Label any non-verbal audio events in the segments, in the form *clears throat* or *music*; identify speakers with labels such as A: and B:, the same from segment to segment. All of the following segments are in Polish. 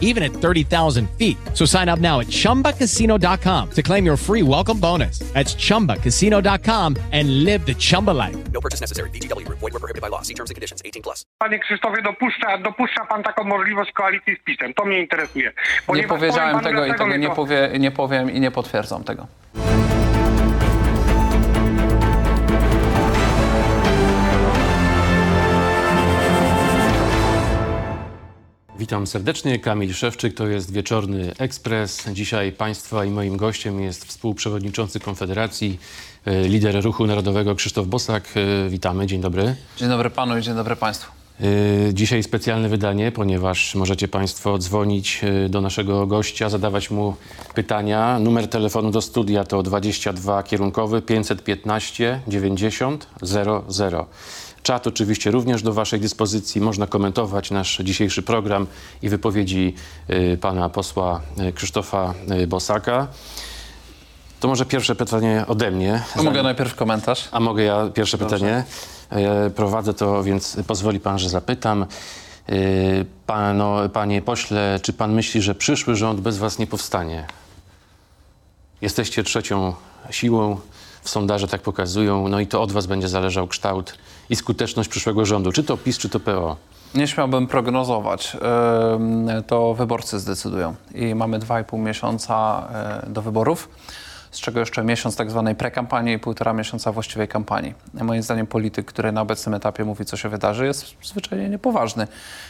A: even at 30,000 feet. So sign up now at chumbacasino.com to claim your free welcome bonus. That's chumbacasino.com and live the Chumba life.
B: No purchase necessary. VGW Group. Void were prohibited by law. See terms and conditions. 18 plus.
C: Panie Krzysztofie, dopuszcza, dopuszcza pan taką możliwość koalicji z PiSem? To mnie interesuje.
D: Nie powiedziałem tego i
C: dlaczego
D: tego nie,
C: to-
D: powie, nie powiem i nie potwierdzam tego.
E: Witam serdecznie, Kamil Szewczyk, to jest Wieczorny Ekspres. Dzisiaj Państwa i moim gościem jest współprzewodniczący Konfederacji, e, lider Ruchu Narodowego Krzysztof Bosak. E, Witamy, dzień dobry.
D: Dzień dobry panu i dzień dobry państwu.
E: E, Dzisiaj specjalne wydanie, ponieważ możecie Państwo dzwonić do naszego gościa, zadawać mu pytania. Numer telefonu do studia to 22 kierunkowy 515 90 00. Czat oczywiście również do Waszej dyspozycji. Można komentować nasz dzisiejszy program i wypowiedzi e, pana posła e, Krzysztofa e, Bosaka. To może pierwsze pytanie ode mnie.
D: To mogę najpierw komentarz.
E: A mogę ja pierwsze pytanie? E, Prowadzę to, więc pozwoli pan, że zapytam. E, Pano, panie pośle, czy pan myśli, że przyszły rząd bez was nie powstanie? Jesteście trzecią siłą, w sondaże tak pokazują, no i to od was będzie zależał kształt i skuteczność przyszłego rządu. Czy to PiS, czy to PO?
D: Nie śmiałbym prognozować. To wyborcy zdecydują. I mamy dwa i pół miesiąca e, do wyborów, z czego jeszcze miesiąc tak zwanej prekampanii i półtora miesiąca właściwej kampanii. Moim zdaniem polityk, który na obecnym etapie mówi, co się wydarzy, jest zwyczajnie niepoważny.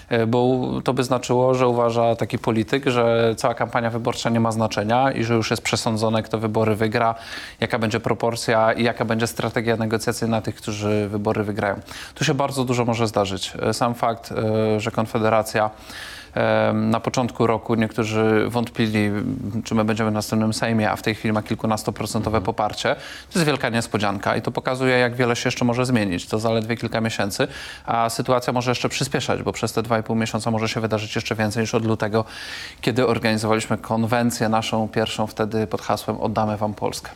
D: E, Bo to by znaczyło, że uważa taki polityk, że cała kampania wyborcza nie ma znaczenia i że już jest przesądzone, kto wybory wygra, jaka będzie proporcja i jaka będzie strategia negocjacyjna tych, którzy wybory wygrają. Tu się bardzo dużo może zdarzyć. E, Sam fakt, e, że Konfederacja Na początku roku niektórzy wątpili, czy my będziemy w następnym Sejmie, a w tej chwili ma kilkunastoprocentowe poparcie. To jest wielka niespodzianka i to pokazuje, jak wiele się jeszcze może zmienić. To zaledwie kilka miesięcy, a sytuacja może jeszcze przyspieszać, bo przez te dwa i pół miesiąca może się wydarzyć jeszcze więcej niż od lutego, kiedy organizowaliśmy konwencję naszą pierwszą wtedy pod hasłem Oddamy Wam Polskę.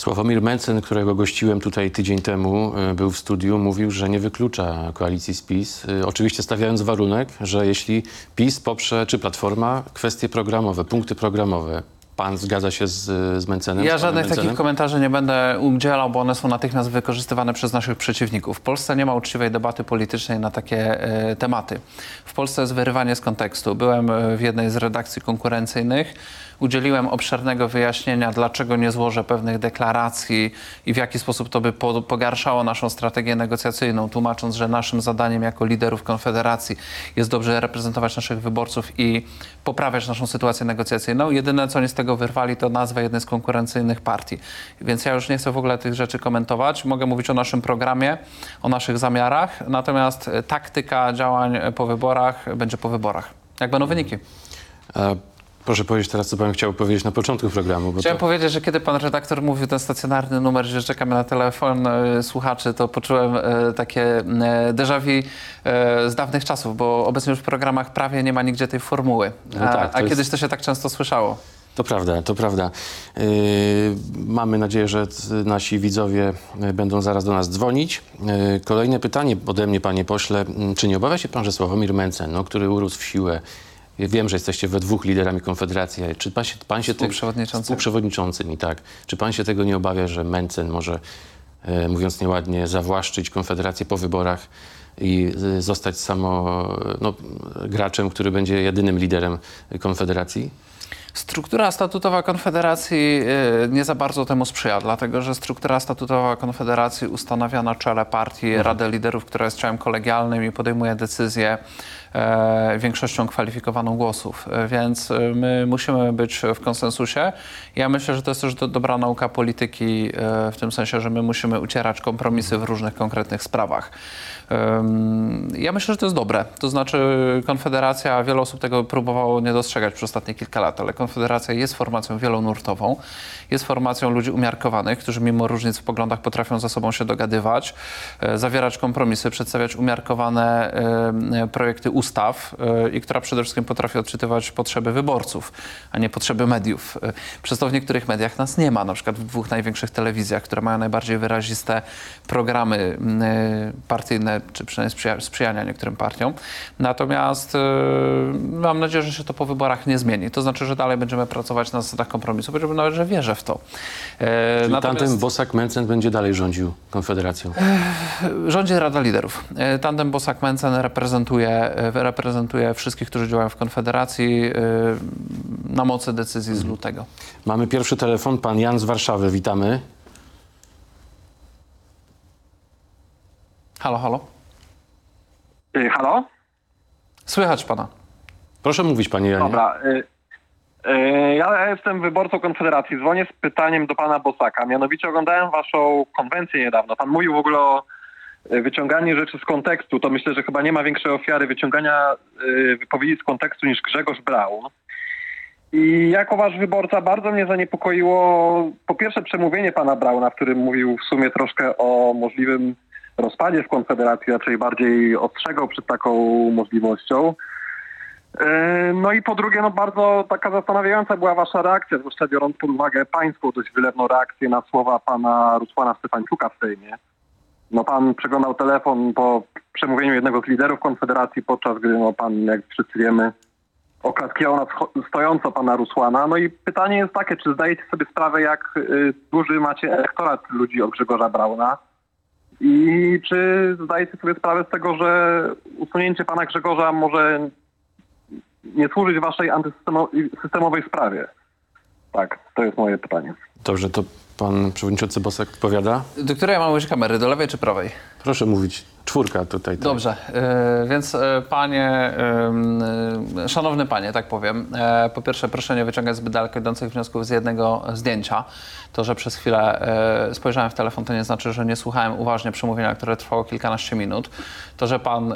E: Sławomir Mencen, którego gościłem tutaj tydzień temu, y, był w studiu, mówił, że nie wyklucza koalicji z PiS. Y, Oczywiście stawiając warunek, że jeśli PiS poprze, czy Platforma, kwestie programowe, punkty programowe. Pan zgadza się z, z Mencenem? z
D: Ja
E: panem
D: żadnych
E: Mencenem?
D: takich komentarzy nie będę udzielał, bo one są natychmiast wykorzystywane przez naszych przeciwników. W Polsce nie ma uczciwej debaty politycznej na takie e, tematy. W Polsce jest wyrywanie z kontekstu. Byłem e, w jednej z redakcji konkurencyjnych. Udzieliłem obszernego wyjaśnienia, dlaczego nie złożę pewnych deklaracji i w jaki sposób to by po, pogarszało naszą strategię negocjacyjną, tłumacząc, że naszym zadaniem jako liderów Konfederacji jest dobrze reprezentować naszych wyborców i poprawiać naszą sytuację negocjacyjną. Jedyne, co oni z tego wyrwali, to nazwę jednej z konkurencyjnych partii. Więc ja już nie chcę w ogóle tych rzeczy komentować. Mogę mówić o naszym programie, o naszych zamiarach, natomiast e, taktyka działań e, po wyborach będzie po wyborach. Jak będą wyniki?
E: Proszę powiedzieć teraz, co pan chciał powiedzieć na początku programu.
D: Chciałem
E: to...
D: powiedzieć, że kiedy pan redaktor mówił ten stacjonarny numer, że czekamy na telefon e, słuchaczy, to poczułem e, takie e, déjà vu e, z dawnych czasów, bo obecnie już w programach prawie nie ma nigdzie tej formuły.
E: No
D: a
E: tak, to
D: a
E: jest-
D: kiedyś to się tak często słyszało.
E: To prawda, to prawda. Yy, mamy nadzieję, że nasi widzowie y, będą zaraz do nas dzwonić. Yy, kolejne pytanie ode mnie, panie pośle. Mm, Czy nie obawia się pan, że Sławomir Mencen, no, który urósł w siłę, ja wiem, że jesteście we dwóch liderami Konfederacji, czy pan się, pan się tego-
D: Współprzewodniczącymi.
E: współprzewodniczącymi, tak. Czy pan się tego nie obawia, że Mencen może, e, mówiąc nieładnie, zawłaszczyć Konfederację po wyborach i y, zostać samo no, graczem, który będzie jedynym liderem Konfederacji?
D: Struktura statutowa Konfederacji y, nie za bardzo temu sprzyja, dlatego że struktura statutowa Konfederacji ustanawia na czele partii Radę Liderów, która jest ciałem kolegialnym i podejmuje decyzje e, większością kwalifikowaną głosów. E, Więc e, my musimy być w konsensusie. Ja myślę, że to jest też do, dobra nauka polityki e, w tym sensie, że my musimy ucierać kompromisy w różnych konkretnych sprawach. Ja myślę, że to jest dobre. To znaczy Konfederacja, wiele osób tego próbowało nie dostrzegać przez ostatnie kilka lat, ale Konfederacja jest formacją wielonurtową, jest formacją ludzi umiarkowanych, którzy mimo różnic w poglądach potrafią ze sobą się dogadywać, e, zawierać kompromisy, przedstawiać umiarkowane projekty ustaw e, i która przede wszystkim potrafi odczytywać potrzeby wyborców, a nie potrzeby mediów. E, Przez to w niektórych mediach nas nie ma, na przykład w dwóch największych telewizjach, które mają najbardziej wyraziste programy m, e, czy przynajmniej sprzyja, sprzyjania niektórym partiom. Natomiast e, mam nadzieję, że się to po wyborach nie zmieni. To znaczy, że dalej będziemy pracować na zasadach kompromisu. Powiedziałbym nawet, że wierzę w to. E,
E: Czyli
D: natomiast-
E: tamten Bosak-Mencen będzie dalej rządził Konfederacją.
D: Rządzi Rada Liderów. E, Tandem Bosak-Mencen reprezentuje, e, reprezentuje wszystkich, którzy działają w Konfederacji e, na mocy decyzji z lutego.
E: Mamy pierwszy telefon, pan Jan z Warszawy, witamy.
D: Halo, halo?
C: Y, Halo?
D: Słychać pana.
E: Proszę mówić, panie Janie.
C: Dobra. y, y, Ja jestem wyborcą Konfederacji. Dzwonię z pytaniem do pana Bosaka. Mianowicie oglądałem waszą konwencję niedawno. Pan mówił w ogóle o y, wyciąganiu rzeczy z kontekstu. To myślę, że chyba nie ma większej ofiary wyciągania wypowiedzi z kontekstu niż Grzegorz Braun. I jako wasz wyborca bardzo mnie zaniepokoiło po pierwsze przemówienie pana Brauna, w którym mówił w sumie troszkę o możliwym rozpadzie w Konfederacji, raczej bardziej ostrzegał przed taką możliwością. E, No i po drugie, no bardzo taka zastanawiająca była wasza reakcja, zwłaszcza biorąc pod uwagę pańską dość wylewną reakcję na słowa pana Rusłana Stefańczuka w Sejmie. No pan przeglądał telefon po przemówieniu jednego z liderów Konfederacji, podczas gdy no pan, jak wszyscy wiemy, oklaskiwał na scho- stojąco pana Rusłana. No i pytanie jest takie, czy zdajecie sobie sprawę, jak y, duży macie elektorat ludzi od Grzegorza Brauna? I czy zdajecie sobie sprawę z tego, że usunięcie pana Grzegorza może nie służyć waszej antysystemowej sprawie? Tak, to jest moje pytanie.
E: Dobrze, to pan przewodniczący Bosak odpowiada.
D: Do której ja mam użyć kamery? Do lewej czy prawej?
E: Proszę mówić. Czwórka tutaj. tak.
D: Dobrze, e, więc e, panie, e, szanowny panie, tak powiem, po pierwsze proszę nie wyciągać zbyt daleko idących wniosków z jednego zdjęcia. To, że przez chwilę spojrzałem w telefon, to nie znaczy, że nie słuchałem uważnie przemówienia, które trwało kilkanaście minut. To, że pan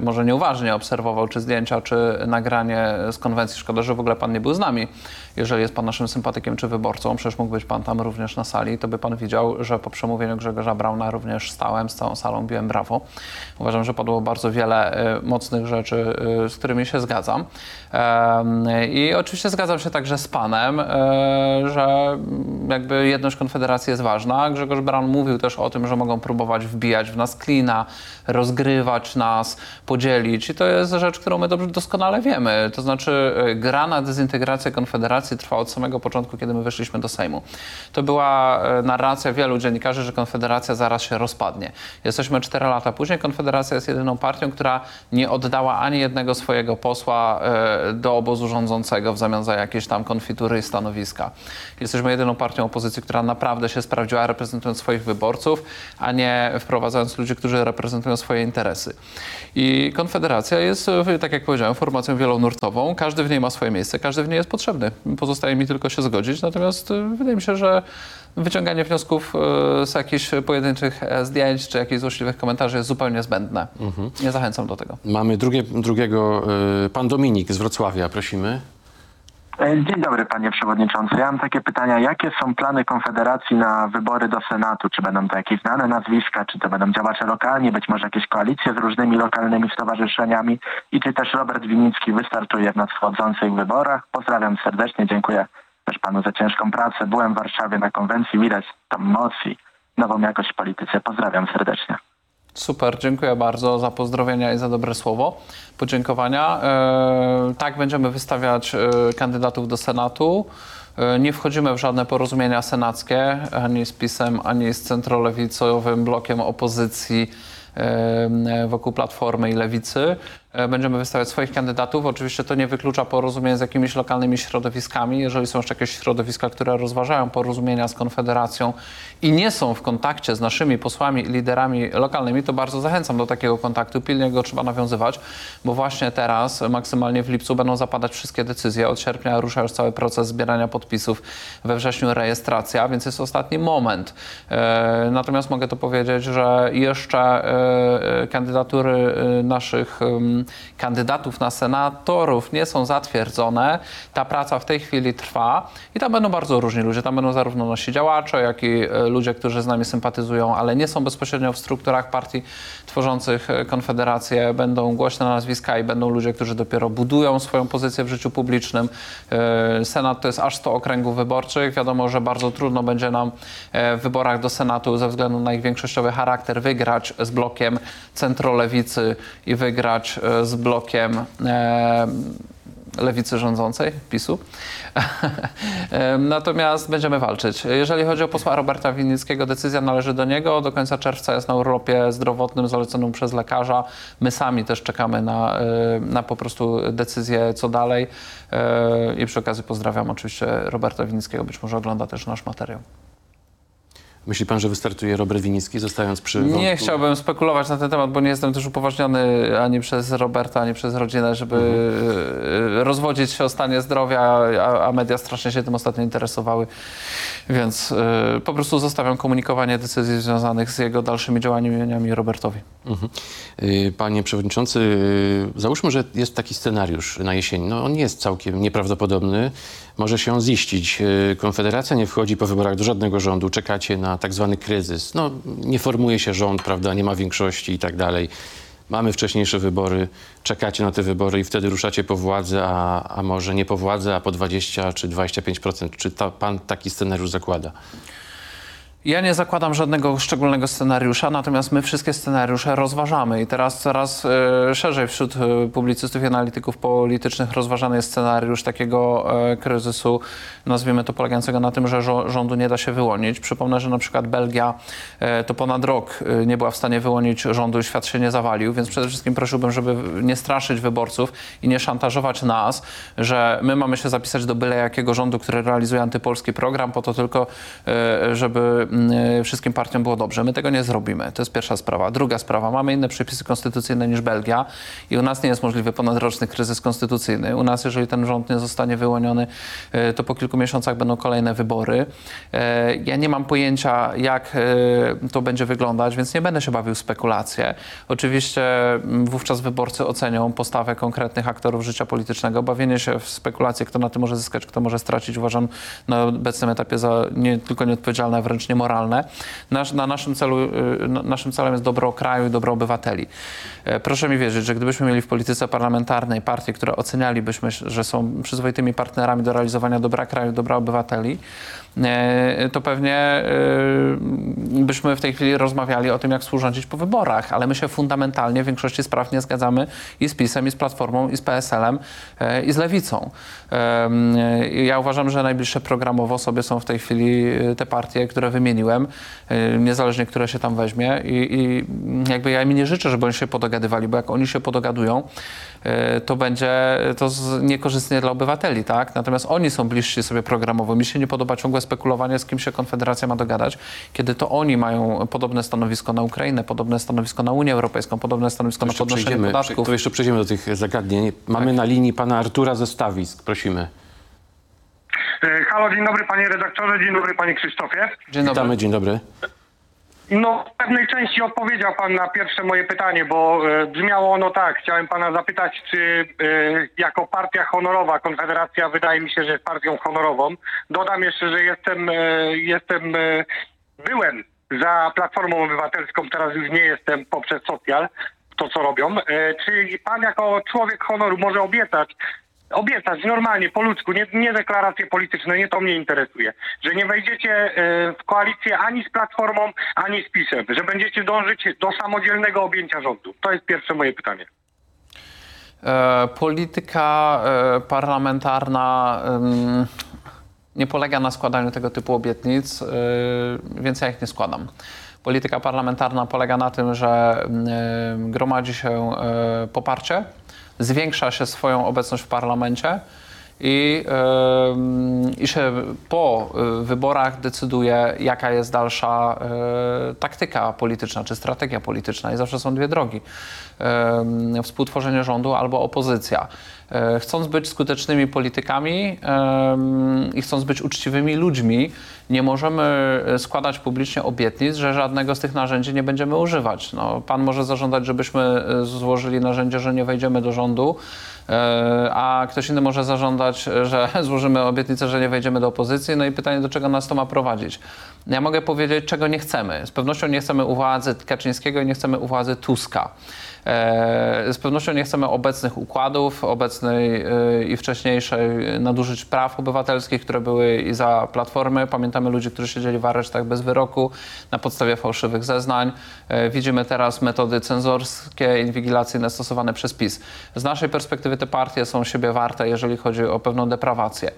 D: może nieuważnie obserwował czy zdjęcia, czy nagranie z konwencji, szkoda, że w ogóle pan nie był z nami. Jeżeli jest pan naszym sympatykiem czy wyborcą, przecież mógł być pan tam również na sali, to by pan widział, że po przemówieniu Grzegorza Brauna również stałem z całą salą, biłem brawo. Uważam, że padło bardzo wiele e, mocnych rzeczy, e, z którymi się zgadzam. I oczywiście zgadzam się także z panem, e, że jakby jedność Konfederacji jest ważna. Grzegorz Braun mówił też o tym, że mogą próbować wbijać w nas klina, rozgrywać nas, podzielić i to jest rzecz, którą my dobrze, doskonale wiemy. To znaczy gra na dezintegrację Konfederacji trwa od samego początku, kiedy my weszliśmy do Sejmu. To była narracja wielu dziennikarzy, że Konfederacja zaraz się rozpadnie. Jesteśmy cztery lata później. Konfederacja jest jedyną partią, która nie oddała ani jednego swojego posła e, do obozu rządzącego w zamian za jakieś tam konfitury i stanowiska. Jesteśmy jedyną partią opozycji, która naprawdę się sprawdziła, reprezentując swoich wyborców, a nie wprowadzając ludzi, którzy reprezentują swoje interesy. I Konfederacja jest, e, tak jak powiedziałem, formacją wielonurtową. Każdy w niej ma swoje miejsce, każdy w niej jest potrzebny. Pozostaje mi tylko się zgodzić, natomiast e, wydaje mi się, że wyciąganie wniosków e, z jakichś pojedynczych e, zdjęć czy jakichś złośliwych komentarzy jest zupełnie zbędne. Nie zachęcam do tego.
E: Mamy drugie, drugiego, y, pan Dominik z Wrocławia, prosimy.
F: E, Dzień dobry panie przewodniczący. Ja mam takie pytania. Jakie są plany Konfederacji na wybory do Senatu? Czy będą to jakieś znane nazwiska, czy to będą działacze lokalni, być może jakieś koalicje z różnymi lokalnymi stowarzyszeniami i czy też Robert Winicki wystartuje w nadchodzących wyborach? Pozdrawiam serdecznie, dziękuję też panu za ciężką pracę. Byłem w Warszawie na konwencji, widać tam moc i nową jakość w polityce. Pozdrawiam serdecznie.
D: Super, dziękuję bardzo za pozdrowienia i za dobre słowo. Podziękowania. E, tak, będziemy wystawiać e, kandydatów do Senatu. E, nie wchodzimy w żadne porozumienia senackie, ani z PiSem, ani z centrolewicowym blokiem opozycji wokół Platformy i Lewicy. E, będziemy wystawiać swoich kandydatów. Oczywiście to nie wyklucza porozumień z jakimiś lokalnymi środowiskami. Jeżeli są jeszcze jakieś środowiska, które rozważają porozumienia z Konfederacją i nie są w kontakcie z naszymi posłami i liderami lokalnymi, to bardzo zachęcam do takiego kontaktu. Pilnie go trzeba nawiązywać, bo właśnie teraz, maksymalnie w lipcu, będą zapadać wszystkie decyzje. Od sierpnia rusza już cały proces zbierania podpisów, we wrześniu rejestracja, więc jest ostatni moment. E, natomiast mogę to powiedzieć, że jeszcze e, e, kandydatury e, naszych kandydatów na senatorów nie są zatwierdzone. Ta praca w tej chwili trwa i tam będą bardzo różni ludzie. Tam będą zarówno nasi działacze, jak i e, ludzie, którzy z nami sympatyzują, ale nie są bezpośrednio w strukturach partii tworzących e, Konfederację. Będą głośne nazwiska i będą ludzie, którzy dopiero budują swoją pozycję w życiu publicznym. E, Senat to jest aż 100 okręgów wyborczych. Wiadomo, że bardzo trudno będzie nam w wyborach do Senatu ze względu na ich większościowy charakter wygrać z blokiem centrolewicy i wygrać z blokiem e, lewicy rządzącej, PiSu. *laughs* Em, Natomiast będziemy walczyć. Jeżeli chodzi o posła Roberta Winnickiego, decyzja należy do niego. Do końca czerwca jest na urlopie zdrowotnym zaleconym przez lekarza. My sami też czekamy na, na po prostu decyzję, co dalej. I przy okazji pozdrawiam oczywiście Roberta Winnickiego. Być może ogląda też nasz materiał.
E: Myśli pan, że wystartuje Robert Winnicki, zostając przy
D: Nie
E: wątku?
D: chciałbym spekulować na ten temat, bo nie jestem też upoważniony ani przez Roberta, ani przez rodzinę, żeby e, rozwodzić się o stanie zdrowia, a, a media strasznie się tym ostatnio interesowały. Więc e, po prostu zostawiam komunikowanie decyzji związanych z jego dalszymi działaniami Robertowi.
E: Mhm. Y, Panie Przewodniczący, y, załóżmy, że jest taki scenariusz na jesień. No, on nie jest całkiem nieprawdopodobny. Może się ziścić. Y, Konfederacja nie wchodzi po wyborach do żadnego rządu. Czekacie na tak zwany kryzys. No, nie formuje się rząd, prawda, nie ma większości i tak dalej. Mamy wcześniejsze wybory, czekacie na te wybory i wtedy ruszacie po władzę, a, a może nie po władzę, a po 20 czy 25%. Czy ta, pan taki scenariusz zakłada?
D: Ja nie zakładam żadnego szczególnego scenariusza, natomiast my wszystkie scenariusze rozważamy i teraz coraz e, szerzej wśród e, publicystów i analityków politycznych rozważany jest scenariusz takiego e, kryzysu, nazwijmy to polegającego na tym, że rządu nie da się wyłonić. Przypomnę, że na przykład Belgia to ponad rok nie była w stanie wyłonić rządu i świat się nie zawalił, więc przede wszystkim prosiłbym, żeby nie straszyć wyborców i nie szantażować nas, że my mamy się zapisać do byle jakiego rządu, który realizuje antypolski program, po to tylko, żeby mm, wszystkim partiom było dobrze. My tego nie zrobimy. To jest pierwsza sprawa. Druga sprawa. Mamy inne przepisy konstytucyjne niż Belgia i u nas nie jest możliwy ponadroczny kryzys konstytucyjny. U nas, jeżeli ten rząd nie zostanie wyłoniony, e, to po kilku miesiącach będą kolejne wybory. E, Ja nie mam pojęcia, jak to będzie wyglądać, więc nie będę się bawił w spekulacje. Oczywiście mm, wówczas wyborcy ocenią postawę konkretnych aktorów życia politycznego. Bawienie się w spekulacje, kto na tym może zyskać, kto może stracić, uważam na obecnym etapie za nie tylko nieodpowiedzialne, a wręcz niemoralne. Nasz, na naszym, celu, y, na- naszym celem jest dobro kraju i dobro obywateli. E, Proszę mi wierzyć, że gdybyśmy mieli w polityce parlamentarnej partie, które ocenialibyśmy, że są przyzwoitymi partnerami do realizowania dobra kraju, dobra obywateli, e, to pewnie e, byśmy w tej chwili rozmawiali o tym, jak współrządzić po wyborach, ale my się fundamentalnie w większości spraw nie zgadzamy i z PiSem, i z Platformą, i z PSL-em, i z Lewicą. Ja uważam, że najbliższe programowo sobie są w tej chwili te partie, które wymieniłem, e, niezależnie które się tam weźmie i, i jakby ja im nie życzę, żeby oni się podogadywali, bo jak oni się podogadują, e, to będzie to niekorzystnie dla obywateli, tak? Natomiast oni są bliżsi sobie programowo. Mi się nie podoba ciągłe spekulowanie, z kim się Konfederacja ma dogadać, kiedy to oni mają podobne stanowisko na Ukrainę, podobne stanowisko na Unię Europejską, podobne stanowisko na podnoszenie podatków.
E: to jeszcze przejdziemy do tych zagadnień. Mamy
D: Tak.
E: na linii pana Artura ze Stawisk. Prosimy.
G: E, Halo, dzień dobry panie redaktorze, dzień dobry panie Krzysztofie.
D: Dzień dobry.
E: Witamy, dzień dobry.
G: No, w pewnej części odpowiedział pan na pierwsze moje pytanie, bo e, brzmiało ono tak. Chciałem pana zapytać, czy e, jako partia honorowa Konfederacja wydaje mi się, że jest partią honorową. Dodam jeszcze, że jestem, e, jestem e, byłem za Platformą Obywatelską, teraz już nie jestem poprzez socjal, to co robią. E, czy pan jako człowiek honoru może obiecać, obiecać normalnie, po ludzku, nie, nie deklaracje polityczne, nie to mnie interesuje, że nie wejdziecie e, w koalicję ani z Platformą, ani z PiSem, że będziecie dążyć do samodzielnego objęcia rządu. To jest pierwsze moje pytanie.
D: E, polityka e, parlamentarna em, nie polega na składaniu tego typu obietnic, e, więc ja ich nie składam. Polityka parlamentarna polega na tym, że gromadzi się y, poparcie, zwiększa się swoją obecność w parlamencie i, i się po y, wyborach decyduje, jaka jest dalsza y, taktyka polityczna czy strategia polityczna. I zawsze są dwie drogi. Współtworzenie rządu albo opozycja. Y, chcąc być skutecznymi politykami i chcąc być uczciwymi ludźmi, nie możemy składać publicznie obietnic, że żadnego z tych narzędzi nie będziemy używać. No, pan może zażądać, żebyśmy złożyli narzędzie, że nie wejdziemy do rządu, a ktoś inny może zażądać, że *laughs* złożymy obietnicę, że nie wejdziemy do opozycji. No i pytanie, do czego nas to ma prowadzić? Ja mogę powiedzieć, czego nie chcemy. Z pewnością nie chcemy u władzy Kaczyńskiego i nie chcemy u władzy Tuska. E, Z pewnością nie chcemy obecnych układów, obecnej e, i wcześniejszej nadużyć praw obywatelskich, które były i za Platformy. Pamiętamy ludzi, którzy siedzieli w aresztach bez wyroku na podstawie fałszywych zeznań. E, Widzimy teraz metody cenzorskie, inwigilacyjne stosowane przez PiS. Z naszej perspektywy te partie są siebie warte, jeżeli chodzi o pewną deprawację.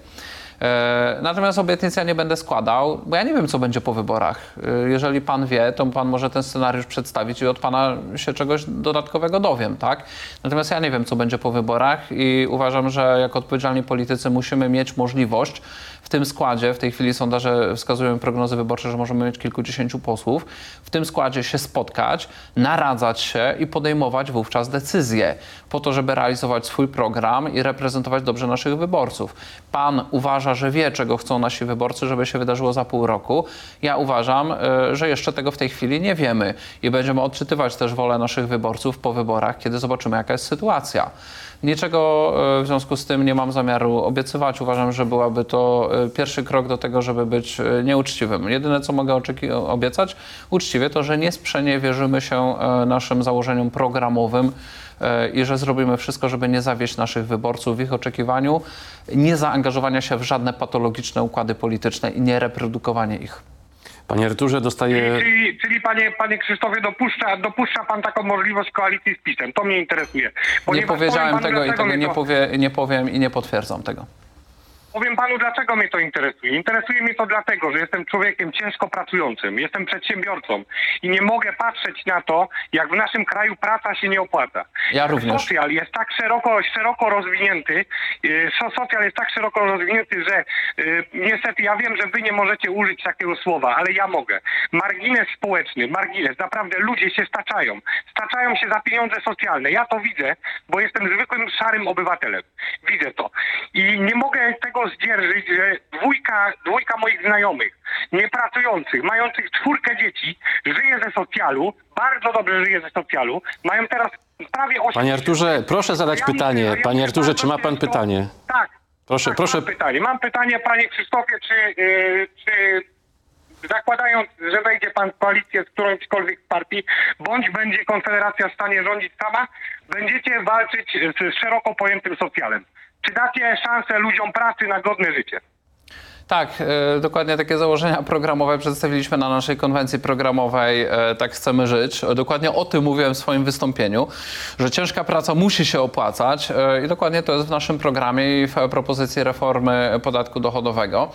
D: E, Natomiast obietnic ja nie będę składał, bo ja nie wiem, co będzie po wyborach. E, Jeżeli pan wie, to pan może ten scenariusz przedstawić i od pana się czegoś dodatkowego dowiem, tak? Natomiast ja nie wiem, co będzie po wyborach i uważam, że jako odpowiedzialni politycy musimy mieć możliwość tym składzie, w tej chwili sondaże wskazują prognozy wyborcze, że możemy mieć kilkudziesięciu posłów, w tym składzie się spotkać, naradzać się i podejmować wówczas decyzje po to, żeby realizować swój program i reprezentować dobrze naszych wyborców. Pan uważa, że wie, czego chcą nasi wyborcy, żeby się wydarzyło za pół roku. Ja uważam, y, że jeszcze tego w tej chwili nie wiemy i będziemy odczytywać też wolę naszych wyborców po wyborach, kiedy zobaczymy, jaka jest sytuacja. Niczego e, w związku z tym nie mam zamiaru obiecywać. Uważam, że byłaby to e, pierwszy krok do tego, żeby być e, nieuczciwym. Jedyne, co mogę obiecać uczciwie, to, że nie sprzeniewierzymy się naszym założeniom programowym i że zrobimy wszystko, żeby nie zawieść naszych wyborców w ich oczekiwaniu, nie zaangażowania się w żadne patologiczne układy polityczne i nie reprodukowanie ich.
E: Panie Arturze, dostaję...
G: Czyli, czyli panie, panie Krzysztofie, dopuszcza, dopuszcza pan taką możliwość koalicji z PiSem. To mnie interesuje.
D: Nie
G: Ponieważ
D: powiedziałem
G: powiem panu,
D: tego i tego nie,
G: to-
D: powie, nie powiem i nie potwierdzam tego.
G: Powiem panu, dlaczego mnie to interesuje. Interesuje mnie to dlatego, że jestem człowiekiem ciężko pracującym, jestem przedsiębiorcą i nie mogę patrzeć na to, jak w naszym kraju praca się nie opłaca.
D: Ja również.
G: Socjal jest tak szeroko, szeroko rozwinięty, yy, so- socjal jest tak szeroko rozwinięty, że yy, niestety ja wiem, że wy nie możecie użyć takiego słowa, ale ja mogę. Margines społeczny, margines, naprawdę ludzie się staczają. Staczają się za pieniądze socjalne. Ja to widzę, bo jestem zwykłym szarym obywatelem. Widzę to. I nie mogę tego zdzierżyć, że dwójka, dwójka moich znajomych, niepracujących, mających czwórkę dzieci, żyje ze socjalu, bardzo dobrze żyje ze socjalu, mają teraz prawie 8
E: Panie Arturze, proszę zadać
G: Ja
E: pytanie. Panie Arturze, czy ma pan pytanie?
G: Tak.
E: Proszę,
G: tak,
E: proszę.
G: Mam pytanie. Mam pytanie, panie Krzysztofie, czy, yy, czy zakładając, że wejdzie pan w koalicję z którąśkolwiek z partii, bądź będzie Konfederacja w stanie rządzić sama, będziecie walczyć z szeroko pojętym socjalem. Czy dacie szansę ludziom pracy na godne życie?
D: Tak, e, dokładnie takie założenia *laughs* programowe przedstawiliśmy na naszej konwencji programowej e, Tak chcemy żyć. Dokładnie o tym mówiłem w swoim wystąpieniu, że ciężka praca musi się opłacać e, i dokładnie to jest w naszym programie i w propozycji reformy podatku dochodowego.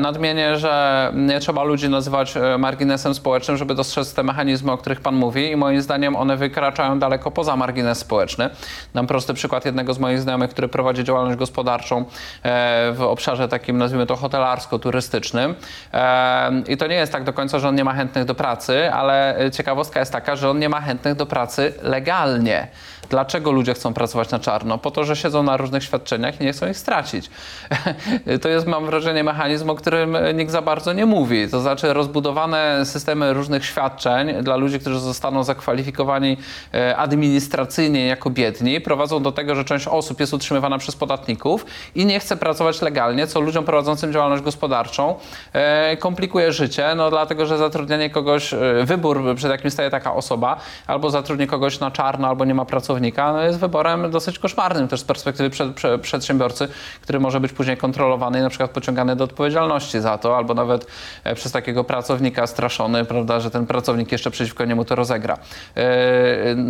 D: Nadmienię, że nie trzeba ludzi nazywać marginesem społecznym, żeby dostrzec te mechanizmy, o których Pan mówi i moim zdaniem one wykraczają daleko poza margines społeczny. Dam prosty przykład jednego z moich znajomych, który prowadzi działalność gospodarczą w obszarze takim, nazwijmy to hotelarsko-turystycznym. E, I to nie jest tak do końca, że on nie ma chętnych do pracy, ale ciekawostka jest taka, że on nie ma chętnych do pracy legalnie. Dlaczego ludzie chcą pracować na czarno? Po to, że siedzą na różnych świadczeniach i nie chcą ich stracić. *laughs* To jest, mam wrażenie, mechanizm, o którym nikt za bardzo nie mówi. To znaczy rozbudowane systemy różnych świadczeń dla ludzi, którzy zostaną zakwalifikowani e, administracyjnie jako biedni, prowadzą do tego, że część osób jest utrzymywana przez podatników i nie chce pracować legalnie, co ludziom prowadzącym działalność gospodarczą e, komplikuje życie, no dlatego, że zatrudnianie kogoś, e, wybór, przed jakim staje taka osoba, albo zatrudni kogoś na czarno, albo nie ma pracownika, no jest wyborem dosyć koszmarnym też z perspektywy przed, prze, przedsiębiorcy, który może być później kontrolowany i na przykład pociągany do odpowiedzialności za to, albo nawet e, przez takiego pracownika straszony, prawda, że ten pracownik jeszcze przeciwko niemu to rozegra.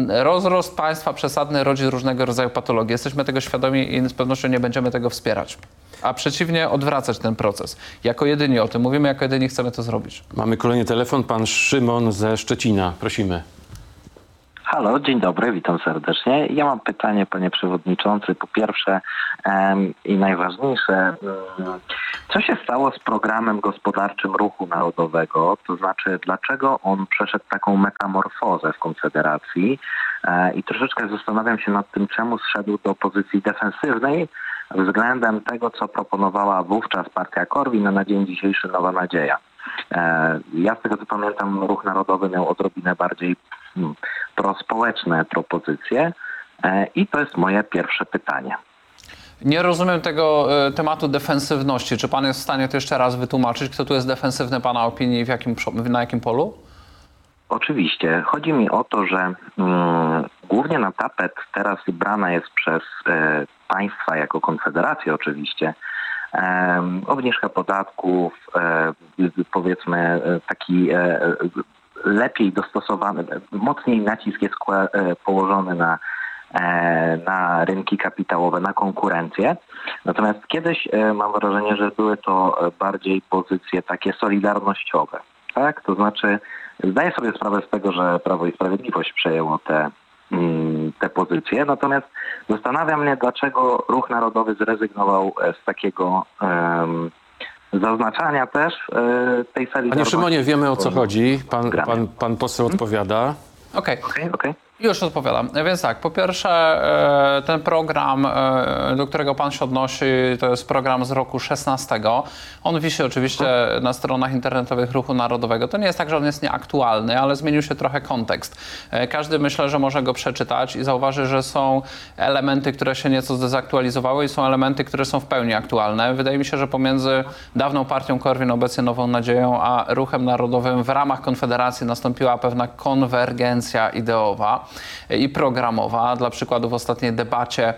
D: Rozrost państwa przesadny rodzi różnego rodzaju patologie. Jesteśmy tego świadomi i z pewnością nie będziemy tego wspierać. A przeciwnie, odwracać ten proces. Jako jedyni o tym mówimy, jako jedyni chcemy to zrobić.
E: Mamy kolejny telefon, pan Szymon ze Szczecina. Prosimy.
H: Halo, dzień dobry, witam serdecznie. Ja mam pytanie, panie przewodniczący. Po pierwsze em, i najważniejsze, co się stało z programem gospodarczym Ruchu Narodowego? To znaczy, dlaczego on przeszedł taką metamorfozę w Konfederacji? E, I troszeczkę zastanawiam się nad tym, czemu zszedł do pozycji defensywnej względem tego, co proponowała wówczas partia Korwin, a na dzień dzisiejszy Nowa Nadzieja. E, Ja z tego co pamiętam, Ruch Narodowy miał odrobinę bardziej hmm, prospołeczne propozycje E, i to jest moje pierwsze pytanie.
D: Nie rozumiem tego e, tematu defensywności. Czy pan jest w stanie to jeszcze raz wytłumaczyć? Kto tu jest defensywny pana opinii i w jakim, na jakim polu?
H: Oczywiście. Chodzi mi o to, że mm, głównie na tapet teraz brana jest przez e, państwa jako konfederację oczywiście em, obniżka podatków, e, powiedzmy e, taki e, lepiej dostosowany, mocniej nacisk jest e, położony na e, na rynki kapitałowe, na konkurencję. Natomiast kiedyś e, mam wrażenie, że były to e, bardziej pozycje takie solidarnościowe. Tak? To znaczy zdaję sobie sprawę z tego, że Prawo i Sprawiedliwość przejęło te, te pozycje, natomiast zastanawia mnie, dlaczego Ruch Narodowy zrezygnował e, z takiego em, zaznaczania też e, tej solidarności.
E: Panie Szymonie, wiemy o co chodzi. Pan, pan, pan poseł odpowiada.
D: Okej.
H: Okej, okej.
D: Już odpowiadam. Więc tak, po pierwsze e, ten program, e, do którego pan się odnosi, to jest program z roku 16. On wisi oczywiście na stronach internetowych Ruchu Narodowego. To nie jest tak, że on jest nieaktualny, ale zmienił się trochę kontekst. E, Każdy myślę, że może go przeczytać i zauważy, że są elementy, które się nieco zdezaktualizowały i są elementy, które są w pełni aktualne. Wydaje mi się, że pomiędzy dawną partią Korwin, obecnie Nową Nadzieją, a Ruchem Narodowym w ramach Konfederacji nastąpiła pewna konwergencja ideowa i programowa. Dla przykładu w ostatniej debacie e,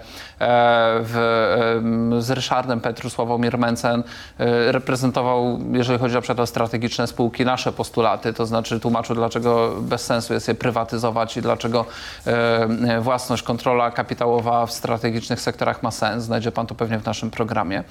D: w, em, z Ryszardem Petru Sławomir e, reprezentował, jeżeli chodzi na przykład o strategiczne spółki, nasze postulaty, to znaczy tłumaczył, dlaczego bez sensu jest je prywatyzować i dlaczego e, własność, kontrola kapitałowa w strategicznych sektorach ma sens. Znajdzie pan to pewnie w naszym programie. E,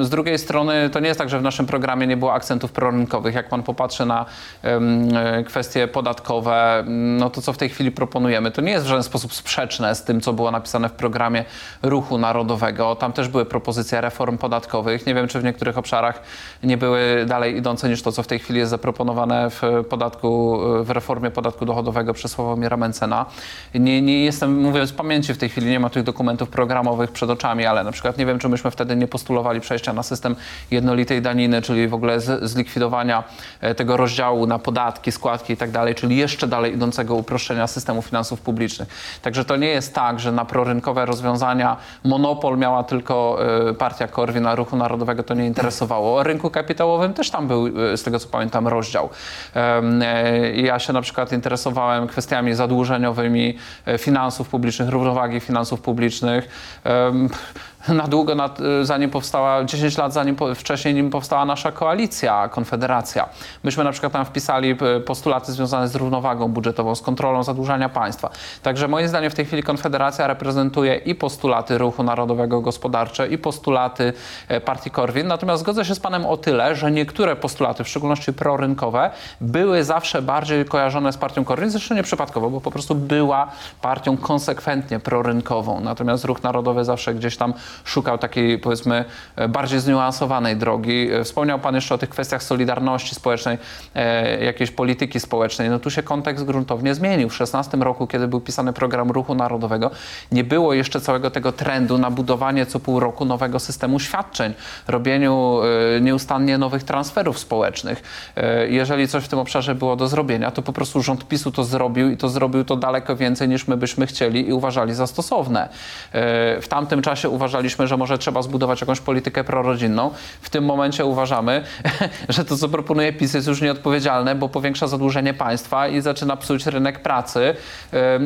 D: Z drugiej strony to nie jest tak, że w naszym programie nie było akcentów prorynkowych. Jak pan popatrzy na e, kwestie podatkowe, no to co w tej chwili proponujemy, to nie jest w żaden sposób sprzeczne z tym, co było napisane w programie Ruchu Narodowego. Tam też były propozycje reform podatkowych. Nie wiem, czy w niektórych obszarach nie były dalej idące niż to, co w tej chwili jest zaproponowane w podatku, w reformie podatku dochodowego przez Sławomira Mencena. Nie, nie jestem, mówię z pamięci w tej chwili, nie ma tych dokumentów programowych przed oczami, ale na przykład nie wiem, czy myśmy wtedy nie postulowali przejścia na system jednolitej daniny, czyli w ogóle z, zlikwidowania e, tego rozdziału na podatki, składki i tak dalej, czyli jeszcze dalej idącego uproszczenia systemu finansów publicznych. Także to nie jest tak, że na prorynkowe rozwiązania monopol miała tylko e, partia Korwina, Ruchu Narodowego to nie interesowało. O rynku kapitałowym też tam był, e, z tego co pamiętam, rozdział. E, Ja się na przykład interesowałem kwestiami zadłużeniowymi finansów publicznych, równowagi finansów publicznych. *laughs* Na długo, y, zanim powstała, 10 lat zanim wcześniej nim powstała nasza koalicja, konfederacja. Myśmy na przykład tam wpisali y, postulaty związane z równowagą budżetową, z kontrolą zadłużania państwa. Także moim zdaniem w tej chwili konfederacja reprezentuje i postulaty Ruchu Narodowego Gospodarcze, i postulaty e, partii Korwin. Natomiast zgodzę się z panem o tyle, że niektóre postulaty, w szczególności prorynkowe, były zawsze bardziej kojarzone z partią Korwin, zresztą nieprzypadkowo, bo po prostu była partią konsekwentnie prorynkową. Natomiast Ruch Narodowy zawsze gdzieś tam szukał takiej, powiedzmy, e, bardziej zniuansowanej drogi. E, Wspomniał Pan jeszcze o tych kwestiach solidarności społecznej, e, jakiejś polityki społecznej. No tu się kontekst gruntownie zmienił. W 16 roku, kiedy był pisany program Ruchu Narodowego, nie było jeszcze całego tego trendu na budowanie co pół roku nowego systemu świadczeń, robieniu nieustannie nowych transferów społecznych. Jeżeli coś w tym obszarze było do zrobienia, to po prostu rząd PiSu to zrobił i to zrobił to daleko więcej niż my byśmy chcieli i uważali za stosowne. W tamtym czasie uważaliśmy, proponowaliśmy, że może trzeba zbudować jakąś politykę prorodzinną. W tym momencie uważamy, *laughs* że to, co proponuje PiS jest już nieodpowiedzialne, bo powiększa zadłużenie państwa i zaczyna psuć rynek pracy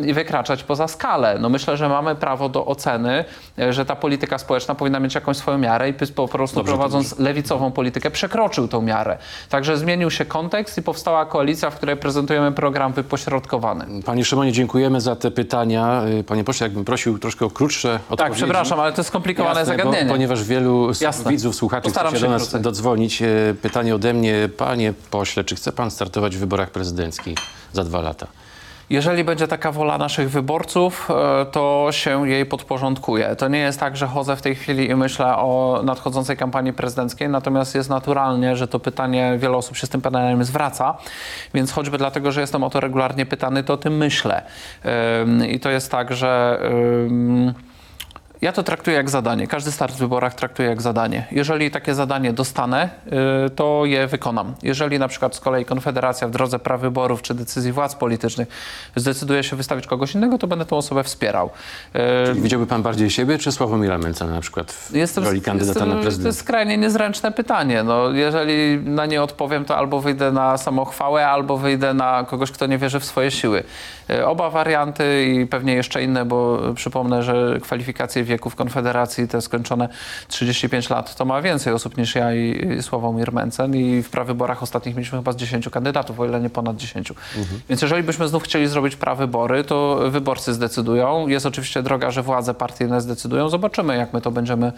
D: i wykraczać poza skalę. No myślę, że mamy prawo do oceny, y, że ta polityka społeczna powinna mieć jakąś swoją miarę i PiS po prostu
E: Dobrze,
D: prowadząc lewicową politykę przekroczył tą miarę. Także zmienił się kontekst i powstała koalicja, w której prezentujemy program wypośrodkowany.
E: Panie Szymonie, dziękujemy za te pytania. Y, Panie pośle, jakbym prosił troszkę o krótsze odpowiedzi.
D: Tak, przepraszam, ale to jest skomplikowane
E: Jasne,
D: zagadnienie.
E: Bo, ponieważ wielu
D: Jasne.
E: widzów, słuchaczy
D: Postaram
E: chce się do nas
D: krócej.
E: dodzwonić. E, Pytanie ode mnie. Panie pośle, czy chce pan startować w wyborach prezydenckich za dwa lata?
D: Jeżeli będzie taka wola naszych wyborców, e, to się jej podporządkuje. To nie jest tak, że chodzę w tej chwili i myślę o nadchodzącej kampanii prezydenckiej, natomiast jest naturalnie, że to pytanie, wiele osób się z tym pytaniem zwraca, więc choćby dlatego, że jestem o to regularnie pytany, to o tym myślę. I to jest tak, że... ja to traktuję jak zadanie. Każdy start w wyborach traktuję jak zadanie. Jeżeli takie zadanie dostanę, y, to je wykonam. Jeżeli na przykład z kolei Konfederacja w drodze prawyborów czy decyzji władz politycznych zdecyduje się wystawić kogoś innego, to będę tą osobę wspierał. Y,
E: Widziałby pan bardziej siebie, czy Sławomira Mencena na przykład w
D: Jestem,
E: roli kandydata
D: jestem,
E: na
D: To
E: prezydenta?
D: jest skrajnie niezręczne pytanie. No, jeżeli na nie odpowiem, to albo wyjdę na samochwałę, albo wyjdę na kogoś, kto nie wierzy w swoje siły. E, Oba warianty i pewnie jeszcze inne, bo przypomnę, że kwalifikacje wieku w Konfederacji, te skończone 35 lat, to ma więcej osób niż ja i, i Sławomir Mencen i w prawyborach ostatnich mieliśmy chyba z 10 kandydatów, o ile nie ponad 10. Więc jeżeli byśmy znów chcieli zrobić prawybory, to wyborcy zdecydują. Jest oczywiście droga, że władze partyjne zdecydują. Zobaczymy, jak my to będziemy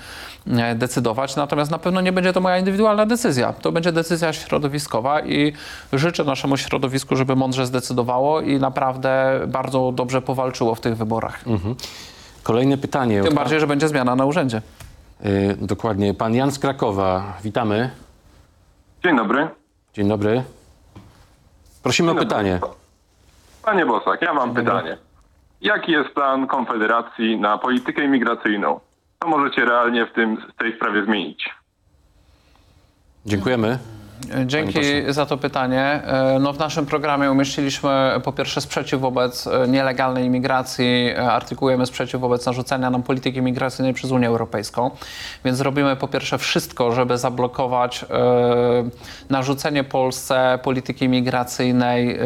D: e, decydować. Natomiast na pewno nie będzie to moja indywidualna decyzja. To będzie decyzja środowiskowa i życzę naszemu środowisku, żeby mądrze zdecydowało i naprawdę bardzo dobrze powalczyło w tych wyborach.
E: Kolejne pytanie.
D: Tym bardziej, że będzie zmiana na urzędzie.
E: Pan, y, dokładnie. Pan Jan z Krakowa. Witamy.
I: Dzień dobry.
E: Dzień dobry. Prosimy o
I: Dzień dobry.
E: pytanie.
I: Panie Bosak, ja mam pytanie. Jaki jest plan Konfederacji na politykę imigracyjną? Co możecie realnie w, tym, w tej sprawie zmienić?
E: Dziękujemy.
D: Dzięki za to pytanie. E, No, w naszym programie umieściliśmy po pierwsze sprzeciw wobec e, nielegalnej imigracji, e, artykułujemy sprzeciw wobec narzucania nam polityki migracyjnej przez Unię Europejską, więc robimy po pierwsze wszystko, żeby zablokować narzucenie Polsce polityki migracyjnej.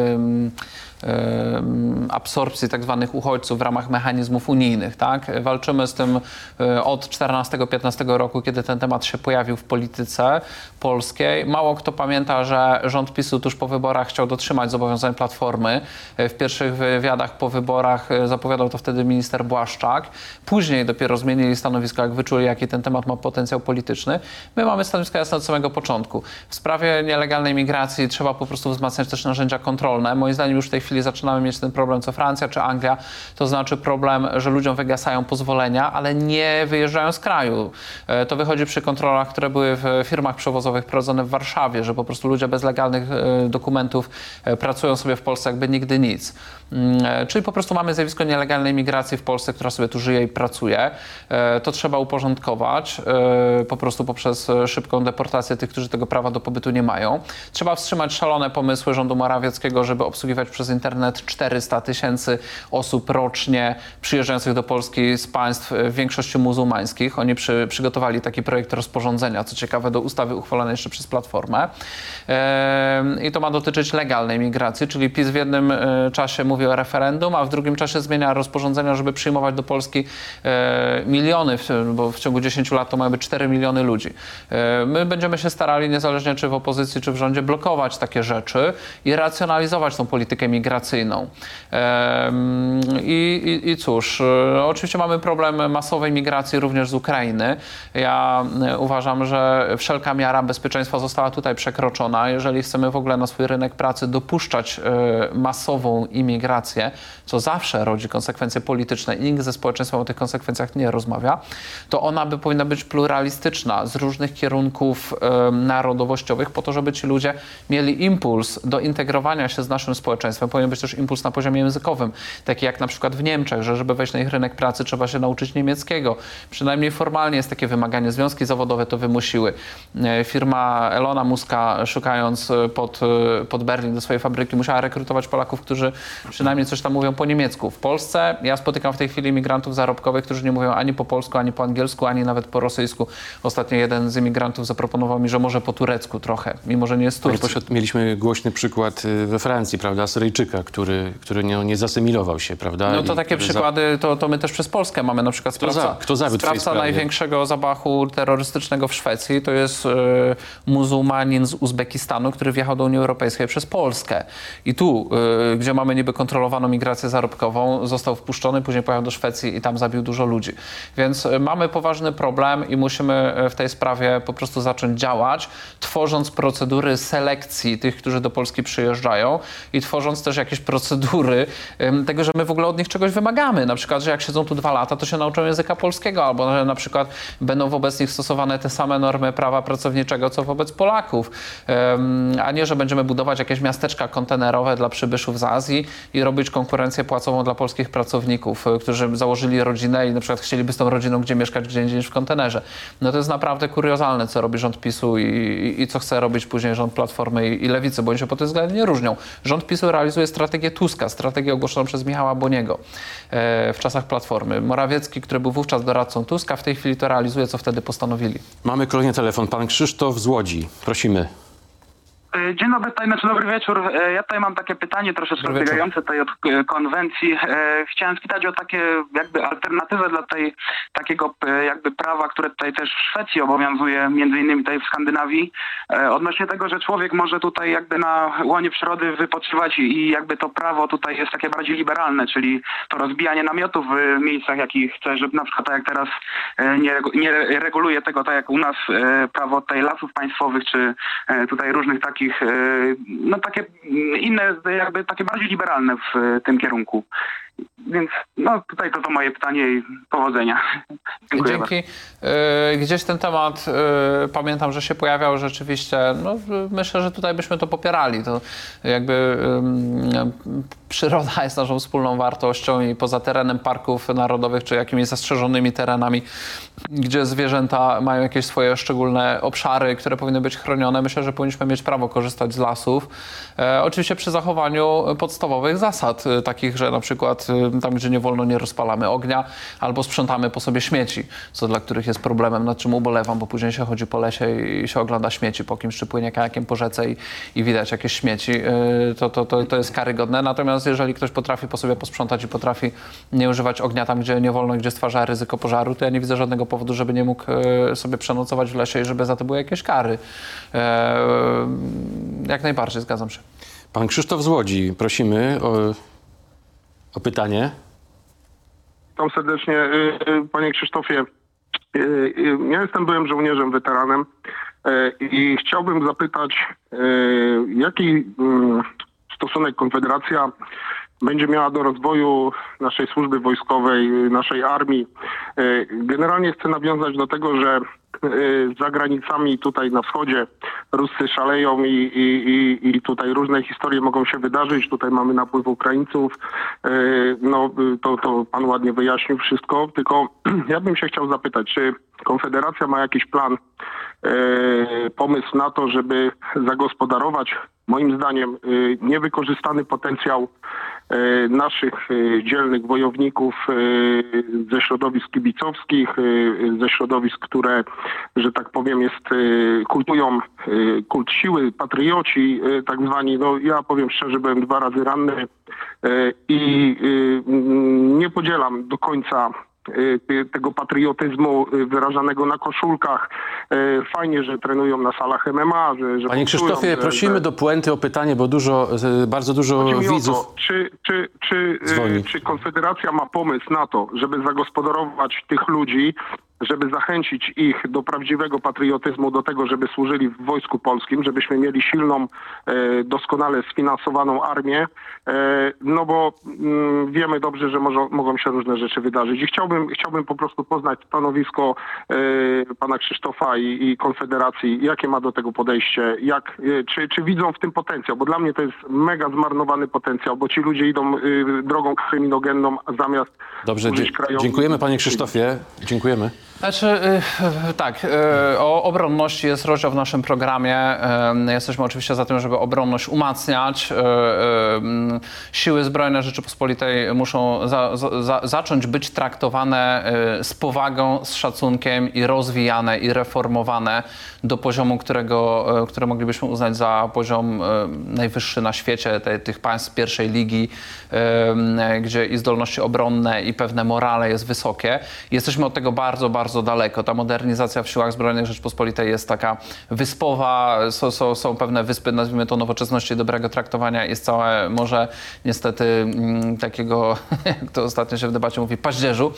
D: Absorpcji tak zwanych uchodźców w ramach mechanizmów unijnych. Tak? Walczymy z tym e, od 14-15 roku, kiedy ten temat się pojawił w polityce polskiej. Mało kto pamięta, że rząd PiSu tuż po wyborach chciał dotrzymać zobowiązań Platformy. E, W pierwszych wywiadach po wyborach e, zapowiadał to wtedy minister Błaszczak. Później dopiero zmienili stanowisko, jak wyczuli, jaki ten temat ma potencjał polityczny. My mamy stanowisko jasne od samego początku. W sprawie nielegalnej migracji trzeba po prostu wzmacniać też narzędzia kontrolne. Moim zdaniem już w tej chwili zaczynamy mieć ten problem, co Francja czy Anglia. To znaczy problem, że ludziom wygasają pozwolenia, ale nie wyjeżdżają z kraju. E, To wychodzi przy kontrolach, które były w firmach przewozowych prowadzone w Warszawie, że po prostu ludzie bez legalnych e, dokumentów e, pracują sobie w Polsce jakby nigdy nic. Mm, Czyli po prostu mamy zjawisko nielegalnej migracji w Polsce, która sobie tu żyje i pracuje. To trzeba uporządkować po prostu poprzez szybką deportację tych, którzy tego prawa do pobytu nie mają. Trzeba wstrzymać szalone pomysły rządu Morawieckiego, żeby obsługiwać przez internet 400 tysięcy osób rocznie przyjeżdżających do Polski z państw e, w większości muzułmańskich. Oni przy, przygotowali taki projekt rozporządzenia, co ciekawe, do ustawy uchwalonej jeszcze przez Platformę. E, I to ma dotyczyć legalnej migracji, czyli PiS w jednym e, czasie mówi o referendum, a w drugim czasie zmienia rozporządzenia, żeby przyjmować do Polski e, miliony, bo w ciągu 10 lat to mają być 4 miliony ludzi. E, My będziemy się starali, niezależnie czy w opozycji, czy w rządzie, blokować takie rzeczy i racjonalizować tą politykę migracyjną. Em, I, i, i cóż, e, oczywiście mamy problem masowej migracji również z Ukrainy. Ja e, uważam, że wszelka miara bezpieczeństwa została tutaj przekroczona. Jeżeli chcemy w ogóle na swój rynek pracy dopuszczać e, masową imigrację, co zawsze rodzi konsekwencje polityczne i nikt ze społeczeństwem o tych konsekwencjach nie rozmawia, to ona by powinna być pluralistyczna z różnych kierunków narodowościowych po to, żeby ci ludzie mieli impuls do integrowania się z naszym społeczeństwem, powinien być też impuls na poziomie językowym, taki jak na przykład w Niemczech, że żeby wejść na ich rynek pracy trzeba się nauczyć niemieckiego. Przynajmniej formalnie jest takie wymaganie. Związki zawodowe to wymusiły. E, Firma Elona Muska szukając e, pod, e, pod Berlin do swojej fabryki musiała rekrutować Polaków, którzy przynajmniej coś tam mówią po niemiecku. W Polsce ja spotykam w tej chwili imigrantów zarobkowych, którzy nie mówią ani po polsku, ani po angielsku, ani nawet po rosyjsku. Ostatnio jeden z imigrantów zaproponował mi, że może po turecku trochę, mimo że nie jest Turcji.
E: mieliśmy głośny przykład we Francji, prawda, Syryjczyka, który, który nie, nie zasymilował się, prawda?
D: No to takie
E: za-
D: przykłady to, to my też przez Polskę mamy. Na przykład
E: Kto
D: sprawca,
E: za- kto zawiódł w tej
D: sprawca największego zabachu terrorystycznego w Szwecji to jest e, muzułmanin z Uzbekistanu, który wjechał do Unii Europejskiej przez Polskę. I tu, e, gdzie mamy niby kontrolowaną migrację zarobkową, został wpuszczony, później pojechał do Szwecji i tam zabił dużo ludzi. Więc e, mamy poważny problem i musimy w tej sprawie po prostu zacząć działać, tworząc procedury selekcji tych, którzy do Polski przyjeżdżają i tworząc też jakieś procedury tego, że my w ogóle od nich czegoś wymagamy. Na przykład, że jak siedzą tu dwa lata, to się nauczą języka polskiego, albo że na przykład będą wobec nich stosowane te same normy prawa pracowniczego, co wobec Polaków. A nie, że będziemy budować jakieś miasteczka kontenerowe dla przybyszów z Azji i robić konkurencję płacową dla polskich pracowników, e, którzy założyli rodzinę i na przykład chcieliby z tą rodziną gdzie mieszkać, gdzie indziej niż w kontenerze. No to jest naprawdę kuriozalne, co robi rząd PiSu i, i, i co chce robić później rząd Platformy i, i Lewicy, bo oni się po tym względzie nie różnią. Rząd PiSu realizuje strategię Tuska, strategię ogłoszoną przez Michała Boniego e, w czasach Platformy. Morawiecki, który był wówczas doradcą Tuska, w tej chwili to realizuje, co wtedy postanowili.
E: Mamy kolejny telefon. Pan Krzysztof z Łodzi. Prosimy.
J: E, Dzień dobry, tutaj, znaczy dobry wieczór. E, Ja tutaj mam takie pytanie troszeczkę odbiegające tutaj od e, konwencji. Chciałem spytać o takie jakby alternatywę dla tej, takiego jakby prawa, które tutaj też w Szwecji obowiązuje, między innymi tutaj w Skandynawii, odnośnie tego, że człowiek może tutaj jakby na łonie przyrody wypoczywać i jakby to prawo tutaj jest takie bardziej liberalne, czyli to rozbijanie namiotów w miejscach, jakich chce, żeby na przykład tak jak teraz nie, nie reguluje tego tak jak u nas prawo tutaj lasów państwowych, czy tutaj różnych takich, e, no takie mm, inne, jakby takie bardziej liberalne w e, tym kierunku. Więc no tutaj to to moje pytanie i powodzenia. Dziękuję bardzo.
D: Dzięki. E, Gdzieś ten temat, e, pamiętam, że się pojawiał rzeczywiście, no myślę, że tutaj byśmy to popierali. To jakby przyroda jest naszą wspólną wartością i poza terenem parków narodowych, czy jakimiś zastrzeżonymi terenami, gdzie zwierzęta mają jakieś swoje szczególne obszary, które powinny być chronione, myślę, że powinniśmy mieć prawo korzystać z lasów. E, oczywiście przy zachowaniu podstawowych zasad, takich, że na przykład tam, gdzie nie wolno, nie rozpalamy ognia, albo sprzątamy po sobie śmieci, co dla których jest problemem, nad czym ubolewam, bo później się chodzi po lesie i się ogląda śmieci po kimś, czy płynie kajakiem po rzece i, i widać jakieś śmieci. E, To, to, to, to jest karygodne. Natomiast jeżeli ktoś potrafi po sobie posprzątać i potrafi nie używać ognia tam, gdzie nie wolno, gdzie stwarza ryzyko pożaru, to ja nie widzę żadnego powodu, żeby nie mógł e, sobie przenocować w lesie i żeby za to były jakieś kary. E, Jak najbardziej, zgadzam się.
E: Pan Krzysztof z Łodzi. Prosimy o, o pytanie.
K: Witam serdecznie. Y, y, Panie Krzysztofie, y, ja jestem byłym żołnierzem, weteranem i chciałbym zapytać, jaki y, stosunek Konfederacja będzie miała do rozwoju naszej służby wojskowej, naszej armii. Y, Generalnie chcę nawiązać do tego, że y, za granicami tutaj na wschodzie Ruscy szaleją i, i, i, tutaj różne historie mogą się wydarzyć. Tutaj mamy napływ Ukraińców. Y, No to, to pan ładnie wyjaśnił wszystko, tylko *clears throat* ja bym się chciał zapytać, czy Konfederacja ma jakiś plan, pomysł na to, żeby zagospodarować moim zdaniem niewykorzystany potencjał naszych y, dzielnych wojowników y, ze środowisk kibicowskich, ze środowisk, które, że tak powiem, jest, kultują kult siły, patrioci tak zwani. No ja powiem szczerze, byłem dwa razy ranny i nie podzielam do końca tego patriotyzmu y, wyrażanego na koszulkach. Y, Fajnie, że trenują na salach MMA, że, że
E: Panie Krzysztofie,
K: że-
E: prosimy do puenty o pytanie, bo dużo, bardzo dużo widzów.
K: to, czy, czy, czy,
E: Dzwoni.
K: y, czy Konfederacja ma pomysł na to, żeby zagospodarować tych ludzi żeby zachęcić ich do prawdziwego patriotyzmu, do tego, żeby służyli w Wojsku Polskim, żebyśmy mieli silną, e, doskonale sfinansowaną armię, e, no bo mm, wiemy dobrze, że może, mogą się różne rzeczy wydarzyć. I chciałbym, chciałbym po prostu poznać stanowisko e, pana Krzysztofa i, i Konfederacji, jakie ma do tego podejście, jak, czy, czy widzą w tym potencjał, bo dla mnie to jest mega zmarnowany potencjał, bo ci ludzie idą drogą kryminogenną zamiast
E: Dobrze,
K: służyć
E: dzie-
K: krajowi.
E: dziękujemy panie Krzysztofie. Dziękujemy.
D: Znaczy, y, tak, y, o obronności jest rozdział w naszym programie. Y, Jesteśmy oczywiście za tym, żeby obronność umacniać. Siły Zbrojne Rzeczypospolitej muszą za, za, za, zacząć być traktowane z powagą, z szacunkiem i rozwijane i reformowane do poziomu, którego, y, które moglibyśmy uznać za poziom najwyższy na świecie, te, tych państw pierwszej ligi, gdzie i zdolności obronne, i pewne morale jest wysokie. Jesteśmy od tego bardzo, bardzo daleko. Ta modernizacja w siłach zbrojnych Rzeczpospolitej jest taka wyspowa, są, są, są pewne wyspy, nazwijmy to nowoczesności dobrego traktowania. Jest całe morze niestety mm, takiego, *laughs* jak to ostatnio się w debacie mówi, paździerzu.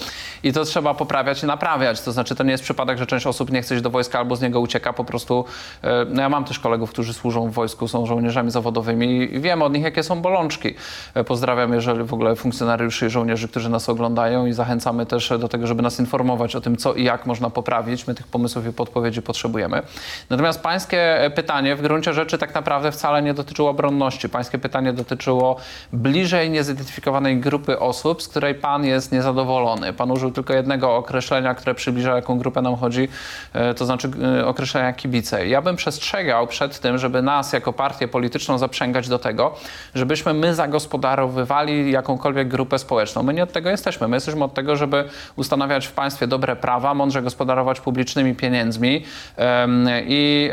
D: I to trzeba poprawiać i naprawiać. To znaczy, to nie jest przypadek, że część osób nie chce iść do wojska albo z niego ucieka. Po prostu, e, no ja mam też kolegów, którzy służą w wojsku, są żołnierzami zawodowymi i wiem od nich, jakie są bolączki. E, Pozdrawiam, jeżeli w ogóle funkcjonariuszy i żołnierzy, którzy nas oglądają i zachęcamy też do tego, żeby nas informować o tym, co i jak można poprawić. My tych pomysłów i podpowiedzi potrzebujemy. Natomiast pańskie e, pytanie w gruncie rzeczy tak naprawdę wcale nie dotyczyło obronności. Pańskie pytanie dotyczyło bliżej niezidentyfikowanej grupy osób, z której pan jest niezadowolony. Pan użył tylko jednego określenia, które przybliża, jaką grupę nam chodzi, e, to znaczy e, określenia kibice. Ja bym przestrzegał przed tym, żeby nas jako partię polityczną zaprzęgać do tego, żebyśmy my zagospodarowywali jakąkolwiek grupę społeczną. My nie od tego jesteśmy. My jesteśmy od tego, żeby ustanawiać w państwie dobre prawa, mądrze gospodarować publicznymi pieniędzmi i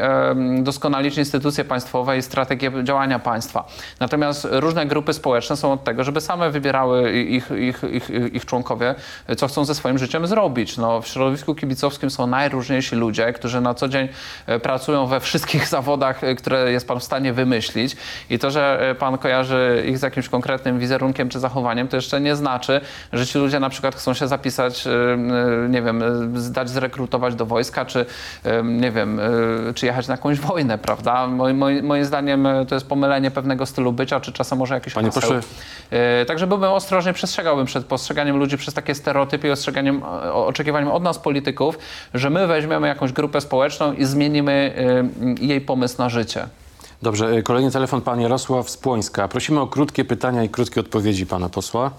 D: doskonalić instytucje państwowe i strategię działania państwa. Natomiast różne grupy społeczne są od tego, żeby same wybierały ich, ich, ich, ich członkowie, co chcą ze swoim życiem zrobić. No, w środowisku kibicowskim są najróżniejsi ludzie, którzy na co dzień e, pracują we wszystkich *laughs* zawodach, e, które jest pan w stanie wymyślić. I to, że e, pan kojarzy ich z jakimś konkretnym wizerunkiem czy zachowaniem, to jeszcze nie znaczy, że ci ludzie na przykład chcą się zapisać, nie wiem, zdać zrekrutować do wojska, czy nie wiem, e, czy jechać na jakąś wojnę, prawda? Moim, moim, moim zdaniem e, to jest pomylenie pewnego stylu bycia, czy czasem może jakiś
E: Panie
D: haseł. E, Także byłbym ostrożnie, przestrzegałbym przed postrzeganiem ludzi przez takie stereotypy i ostrzeganiem, oczekiwaniem od nas polityków, że my weźmiemy jakąś grupę społeczną i zmienimy jej pomysł na życie.
E: Dobrze, kolejny telefon pan Jarosław z Płońska. Prosimy o krótkie pytania i krótkie odpowiedzi pana posła.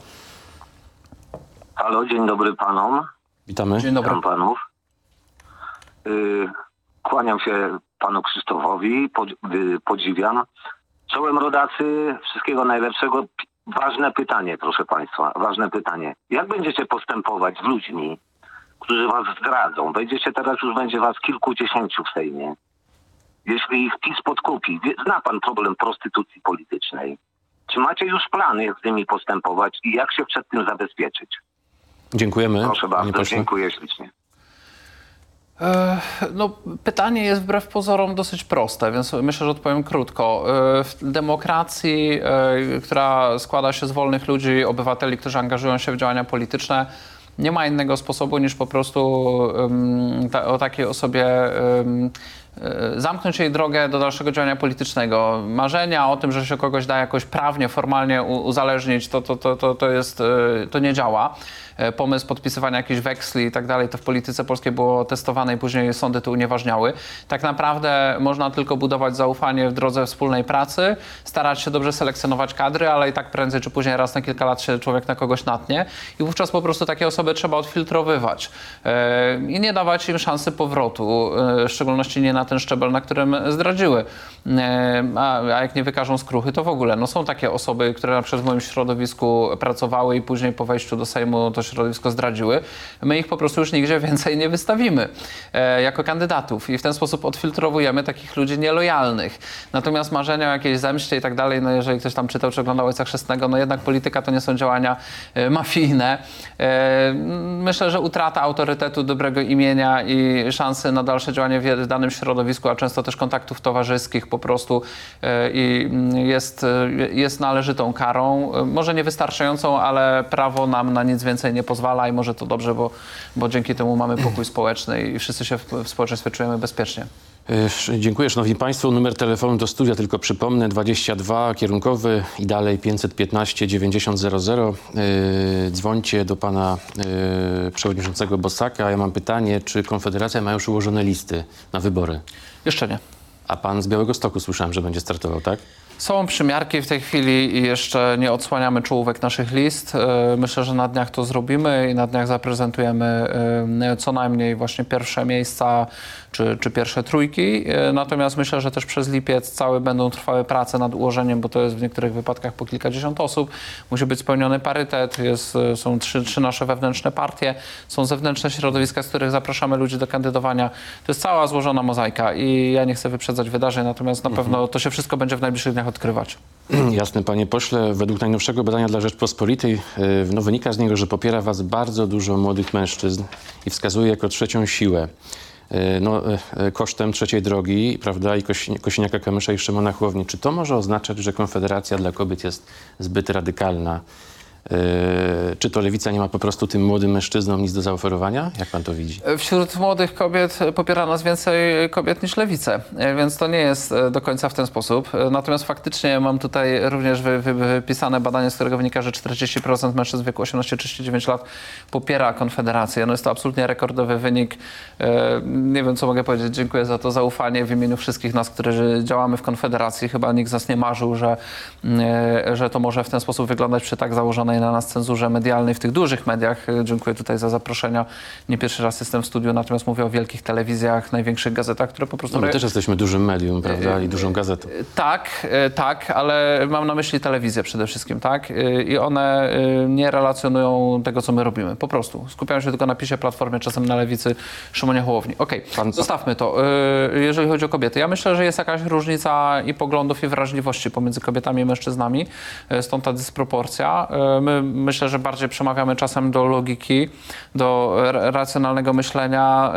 L: Halo, dzień dobry panom.
E: Witamy.
D: Dzień dobry.
L: Witam panów. Y, kłaniam się panu Krzysztofowi, y, podziwiam. Czołem rodacy, wszystkiego najlepszego. Ważne pytanie, proszę państwa, ważne pytanie. Jak będziecie postępować z ludźmi, którzy was zdradzą? Będziecie teraz, już będzie was kilkudziesięciu w Sejmie. Jeśli ich PiS podkupi, wie- zna pan problem prostytucji politycznej. Czy macie już plany, jak z nimi postępować i jak się przed tym zabezpieczyć?
E: Dziękujemy.
L: Proszę bardzo, dziękuję ślicznie.
D: E, No, pytanie jest wbrew pozorom dosyć proste, więc myślę, że odpowiem krótko. E, W demokracji, e, która składa się z wolnych ludzi, obywateli, którzy angażują się w działania polityczne, nie ma innego sposobu niż po prostu em, ta, o takiej osobie e, zamknąć jej drogę do dalszego działania politycznego. Marzenia o tym, że się kogoś da jakoś prawnie, formalnie uzależnić, to, to, to, to, to, jest, to nie działa. E, Pomysł podpisywania jakichś weksli i tak dalej, to w polityce polskiej było testowane i później sądy to unieważniały. Tak naprawdę można tylko budować zaufanie w drodze wspólnej pracy, starać się dobrze selekcjonować kadry, ale i tak prędzej czy później raz na kilka lat się człowiek na kogoś natnie i wówczas po prostu takie osoby trzeba odfiltrowywać e, i nie dawać im szansy powrotu, e, w szczególności nie na ten szczebel, na którym zdradziły. A, a jak nie wykażą skruchy, to w ogóle. No są takie osoby, które na przykład w moim środowisku pracowały i później po wejściu do Sejmu to środowisko zdradziły. My ich po prostu już nigdzie więcej nie wystawimy e, jako kandydatów i w ten sposób odfiltrowujemy takich ludzi nielojalnych. Natomiast marzenia o jakiejś zemście i tak dalej, no jeżeli ktoś tam czytał czy oglądał Ojca Chrzestnego, no jednak polityka to nie są działania e, mafijne. E, myślę, że utrata autorytetu, dobrego imienia i szansy na dalsze działanie w danym środowisku środowisku, a często też kontaktów towarzyskich po prostu e, i mm, jest, e, jest należytą karą. E, Może niewystarczającą, ale prawo nam na nic więcej nie pozwala i może to dobrze, bo, bo dzięki temu mamy pokój społeczny i wszyscy się w, w społeczeństwie czujemy bezpiecznie.
E: Dziękuję Szanowni Państwo. Numer telefonu do studia tylko przypomnę 22 kierunkowy i dalej 515 9000. Yy, dzwońcie do pana yy, przewodniczącego Bosaka. Ja mam pytanie, czy Konfederacja ma już ułożone listy na wybory?
D: Jeszcze nie.
E: A pan z Białego Stoku słyszałem, że będzie startował, tak?
D: Są przymiarki w tej chwili i jeszcze nie odsłaniamy czołówek naszych list. E, Myślę, że na dniach to zrobimy i na dniach zaprezentujemy e, co najmniej właśnie pierwsze miejsca czy, czy pierwsze trójki. E, Natomiast myślę, że też przez lipiec cały będą trwały prace nad ułożeniem, bo to jest w niektórych wypadkach po kilkadziesiąt osób. Musi być spełniony parytet, jest, są trzy, trzy nasze wewnętrzne partie, są zewnętrzne środowiska, z których zapraszamy ludzi do kandydowania. To jest cała złożona mozaika i ja nie chcę wyprzedzać wydarzeń, natomiast na pewno to się wszystko będzie w najbliższych dniach odkrywać. *clears throat*
E: Jasne, panie pośle. Według najnowszego badania dla Rzeczpospolitej yy, no, wynika z niego, że popiera was bardzo dużo młodych mężczyzn i wskazuje jako trzecią siłę. Yy, No, yy, kosztem trzeciej drogi, prawda, i Kosi- Kosiniaka Kamysza i Szymona Chłowni. Czy to może oznaczać, że Konfederacja dla kobiet jest zbyt radykalna? Yy, Czy to lewica nie ma po prostu tym młodym mężczyznom nic do zaoferowania? Jak pan to widzi?
D: Wśród młodych kobiet popiera nas więcej kobiet niż lewice, e, więc to nie jest e, do końca w ten sposób. E, Natomiast faktycznie mam tutaj również wy, wy, wypisane badanie, z którego wynika, że 40% mężczyzn w wieku 18-39 lat popiera Konfederację. No jest to absolutnie rekordowy wynik. E, Nie wiem, co mogę powiedzieć. Dziękuję za to zaufanie w imieniu wszystkich nas, którzy działamy w Konfederacji. Chyba nikt z nas nie marzył, że, e, że to może w ten sposób wyglądać przy tak założonej na nas cenzurze medialnej w tych dużych mediach. E, Dziękuję tutaj za zaproszenia. Nie pierwszy raz jestem w studiu, natomiast mówię o wielkich telewizjach, największych gazetach, które po prostu...
E: No, my też jesteśmy dużym medium, prawda, i dużą gazetą.
D: tak, tak, ale mam na myśli telewizję przede wszystkim, tak? I one nie relacjonują tego, co my robimy. Po prostu. Skupiają się tylko na PiSie, Platformie, czasem na Lewicy, Szymonie Hołowni. Okej, zostawmy to. Jeżeli chodzi o kobiety, ja myślę, że jest jakaś różnica i poglądów, i wrażliwości pomiędzy kobietami i mężczyznami. Stąd ta dysproporcja. My myślę, że bardziej przemawiamy czasem do logiki, do racjonalnego myślenia.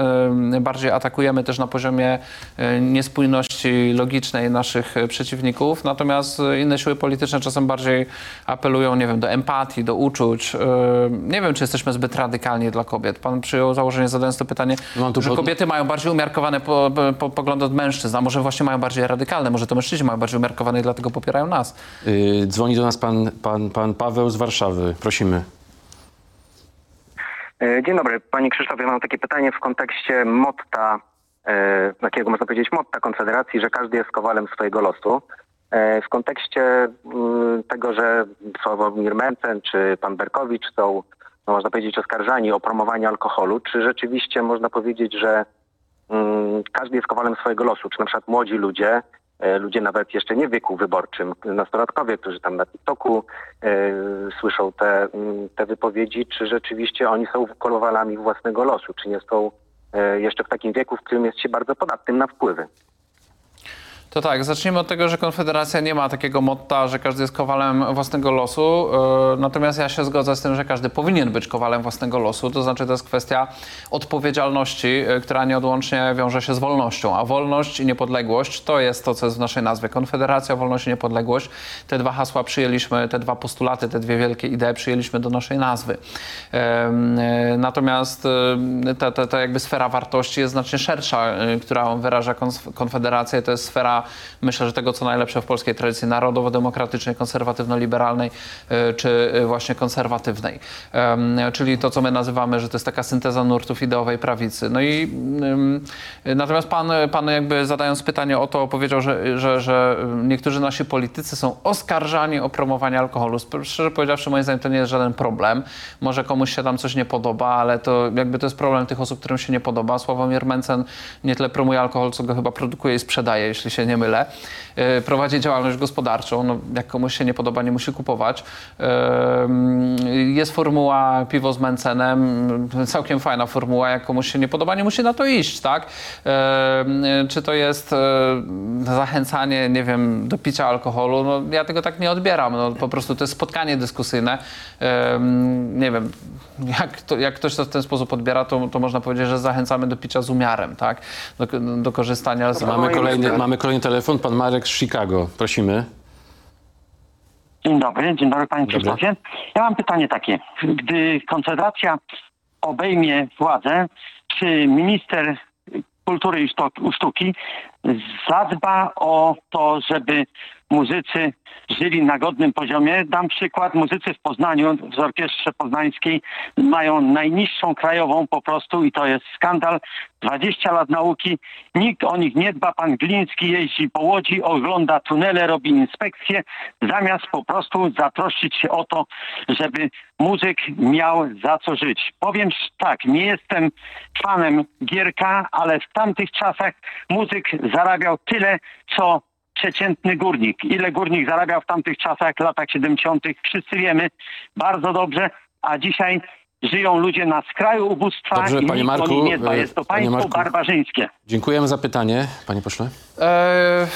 D: Bardziej atakujemy też na poziomie e, niespójności logicznej naszych e, przeciwników. Natomiast e, inne siły polityczne czasem bardziej apelują, nie wiem, do empatii, do uczuć. Nie wiem, czy jesteśmy zbyt radykalni dla kobiet. Pan przyjął założenie, zadając to pytanie,
E: tu
D: że kobiety mają bardziej umiarkowane po, po, poglądy od mężczyzn, a może właśnie mają bardziej radykalne, może to mężczyźni mają bardziej umiarkowane i dlatego popierają nas.
E: Yy, dzwoni do nas pan, pan, pan Paweł z Warszawy. Prosimy.
M: E, Dzień dobry, Panie Krzysztofie. Mam takie pytanie w kontekście motta, e, takiego można powiedzieć motta Konfederacji, że każdy jest kowalem swojego losu. E, W kontekście mm, tego, że Sławomir Mencen czy pan Berkowicz są, no można powiedzieć, oskarżani o promowanie alkoholu, czy rzeczywiście można powiedzieć, że mm, każdy jest kowalem swojego losu? Czy na przykład młodzi ludzie, ludzie nawet jeszcze nie w wieku wyborczym, nastolatkowie, którzy tam na TikToku e, słyszą te, mm, te wypowiedzi, czy rzeczywiście oni są kowalami własnego losu, czy nie są e, jeszcze w takim wieku, w którym jest się bardzo podatnym na wpływy?
D: To tak, zacznijmy od tego, że Konfederacja nie ma takiego motta, że każdy jest kowalem własnego losu. e, Natomiast ja się zgodzę z tym, że każdy powinien być kowalem własnego losu. To znaczy, to jest kwestia odpowiedzialności, e, która nieodłącznie wiąże się z wolnością. A wolność i niepodległość to jest to, co jest w naszej nazwie. Konfederacja, wolność i niepodległość. Te dwa hasła przyjęliśmy, te dwa postulaty, te dwie wielkie idee przyjęliśmy do naszej nazwy. E, Natomiast ta, ta, ta jakby sfera wartości jest znacznie szersza, którą wyraża Konf- Konfederacja. To jest sfera, myślę, że tego, co najlepsze w polskiej tradycji narodowo-demokratycznej, konserwatywno-liberalnej, e, czy e, właśnie konserwatywnej. Czyli to, co my nazywamy, że to jest taka synteza nurtów ideowej prawicy. No i natomiast pan, pan jakby zadając pytanie o to, powiedział, że, że, że niektórzy nasi politycy są oskarżani o promowanie alkoholu. Szczerze powiedziawszy, moim zdaniem to nie jest żaden problem. Może komuś się tam coś nie podoba, ale to jakby to jest problem tych osób, którym się nie podoba. Sławomir Mencen nie tyle promuje alkohol, co go chyba produkuje i sprzedaje, jeśli się nie mylę, e, prowadzi działalność gospodarczą. No, jak komuś się nie podoba, nie musi kupować. E, Jest formuła piwo z Mencenem, całkiem fajna formuła. Jak komuś się nie podoba, nie musi na to iść, tak? E, Czy to jest zachęcanie, nie wiem, do picia alkoholu? No, ja tego tak nie odbieram. No, po prostu to jest spotkanie dyskusyjne. Nie wiem, jak, to, jak ktoś to w ten sposób odbiera, to, to można powiedzieć, że zachęcamy do picia z umiarem, tak? Do, do korzystania z...
E: Mamy kolejny, mamy kolejny telefon, pan Marek z Chicago. Prosimy.
N: Dzień dobry, dzień dobry panie
E: Dobry.
N: Krzysztofie. Ja mam pytanie takie. Gdy Konfederacja obejmie władzę, czy minister kultury i sztuk- sztuki zadba o to, żeby muzycy żyli na godnym poziomie? Dam przykład. Muzycy w Poznaniu, w Orkiestrze Poznańskiej mają najniższą krajową po prostu i to jest skandal. 20 lat nauki, nikt o nich nie dba. Pan Gliński jeździ po Łodzi, ogląda tunele, robi inspekcje, zamiast po prostu zatroszczyć się o to, żeby muzyk miał za co żyć. Powiem tak, nie jestem fanem Gierka, ale w tamtych czasach muzyk zarabiał tyle, co przeciętny górnik. Ile górnik zarabiał w tamtych czasach, latach 70., wszyscy wiemy bardzo dobrze, a dzisiaj żyją ludzie na skraju ubóstwa
E: Dobrze,
N: i
E: panie Marku,
N: nie dba.
E: e,
N: Jest to
E: panie
N: państwo
E: Marku.
N: barbarzyńskie.
E: Dziękujemy za pytanie, panie pośle.
D: E,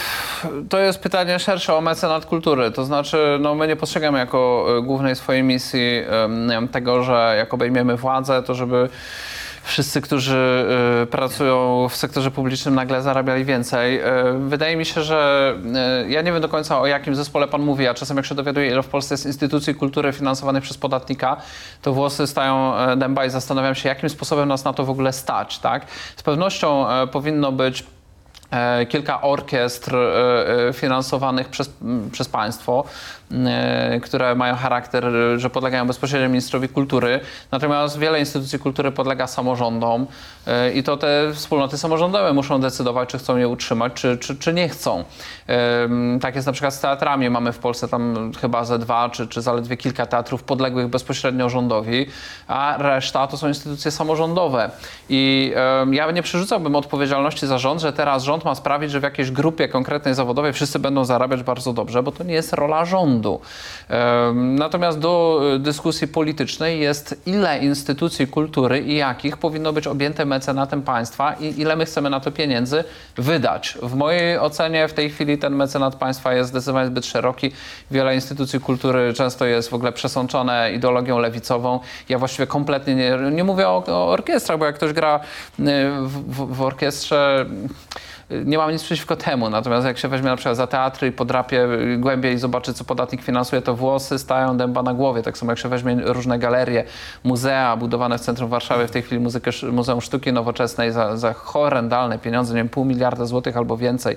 D: To jest pytanie szersze o mecenat kultury. To znaczy, no my nie postrzegamy jako e, głównej swojej misji em, tego, że jak obejmiemy władzę, to żeby wszyscy, którzy e, pracują w sektorze publicznym nagle zarabiali więcej. E, Wydaje mi się, że e, ja nie wiem do końca o jakim zespole pan mówi, a czasem jak się dowiaduję, ile w Polsce jest instytucji kultury finansowanych przez podatnika, to włosy stają dęba i zastanawiam się, jakim sposobem nas na to w ogóle stać. Tak? Z pewnością powinno być kilka orkiestr finansowanych przez, przez państwo, które mają charakter, e, że podlegają bezpośrednio ministrowi kultury. Natomiast wiele instytucji kultury podlega samorządom e, i to te wspólnoty samorządowe muszą decydować, czy chcą je utrzymać, czy, czy, czy nie chcą. Tak jest na przykład z teatrami. Mamy w Polsce tam chyba ze dwa, czy, czy zaledwie kilka teatrów podległych bezpośrednio rządowi, a reszta to są instytucje samorządowe. I ja nie przerzucałbym odpowiedzialności za rząd, że teraz rząd ma sprawić, że w jakiejś grupie konkretnej zawodowej wszyscy będą zarabiać bardzo dobrze, bo to nie jest rola rządu. Em, Natomiast do y, dyskusji politycznej jest ile instytucji kultury i jakich powinno być objęte mecenatem państwa i ile my chcemy na to pieniędzy wydać. W mojej ocenie w tej chwili ten mecenat państwa jest zdecydowanie zbyt szeroki. Wiele instytucji kultury często jest w ogóle przesączone ideologią lewicową. Ja właściwie kompletnie nie, nie mówię o, o orkiestrach, bo jak ktoś gra y, w, w orkiestrze nie mam nic przeciwko temu, natomiast jak się weźmie na przykład za teatry i podrapie głębiej i zobaczy, co podatnik finansuje, to włosy stają dęba na głowie. Tak samo jak się weźmie różne galerie, muzea budowane w centrum Warszawy, w tej chwili muzykę, Muzeum Sztuki Nowoczesnej za, za horrendalne pieniądze, nie wiem, pół miliarda złotych albo więcej,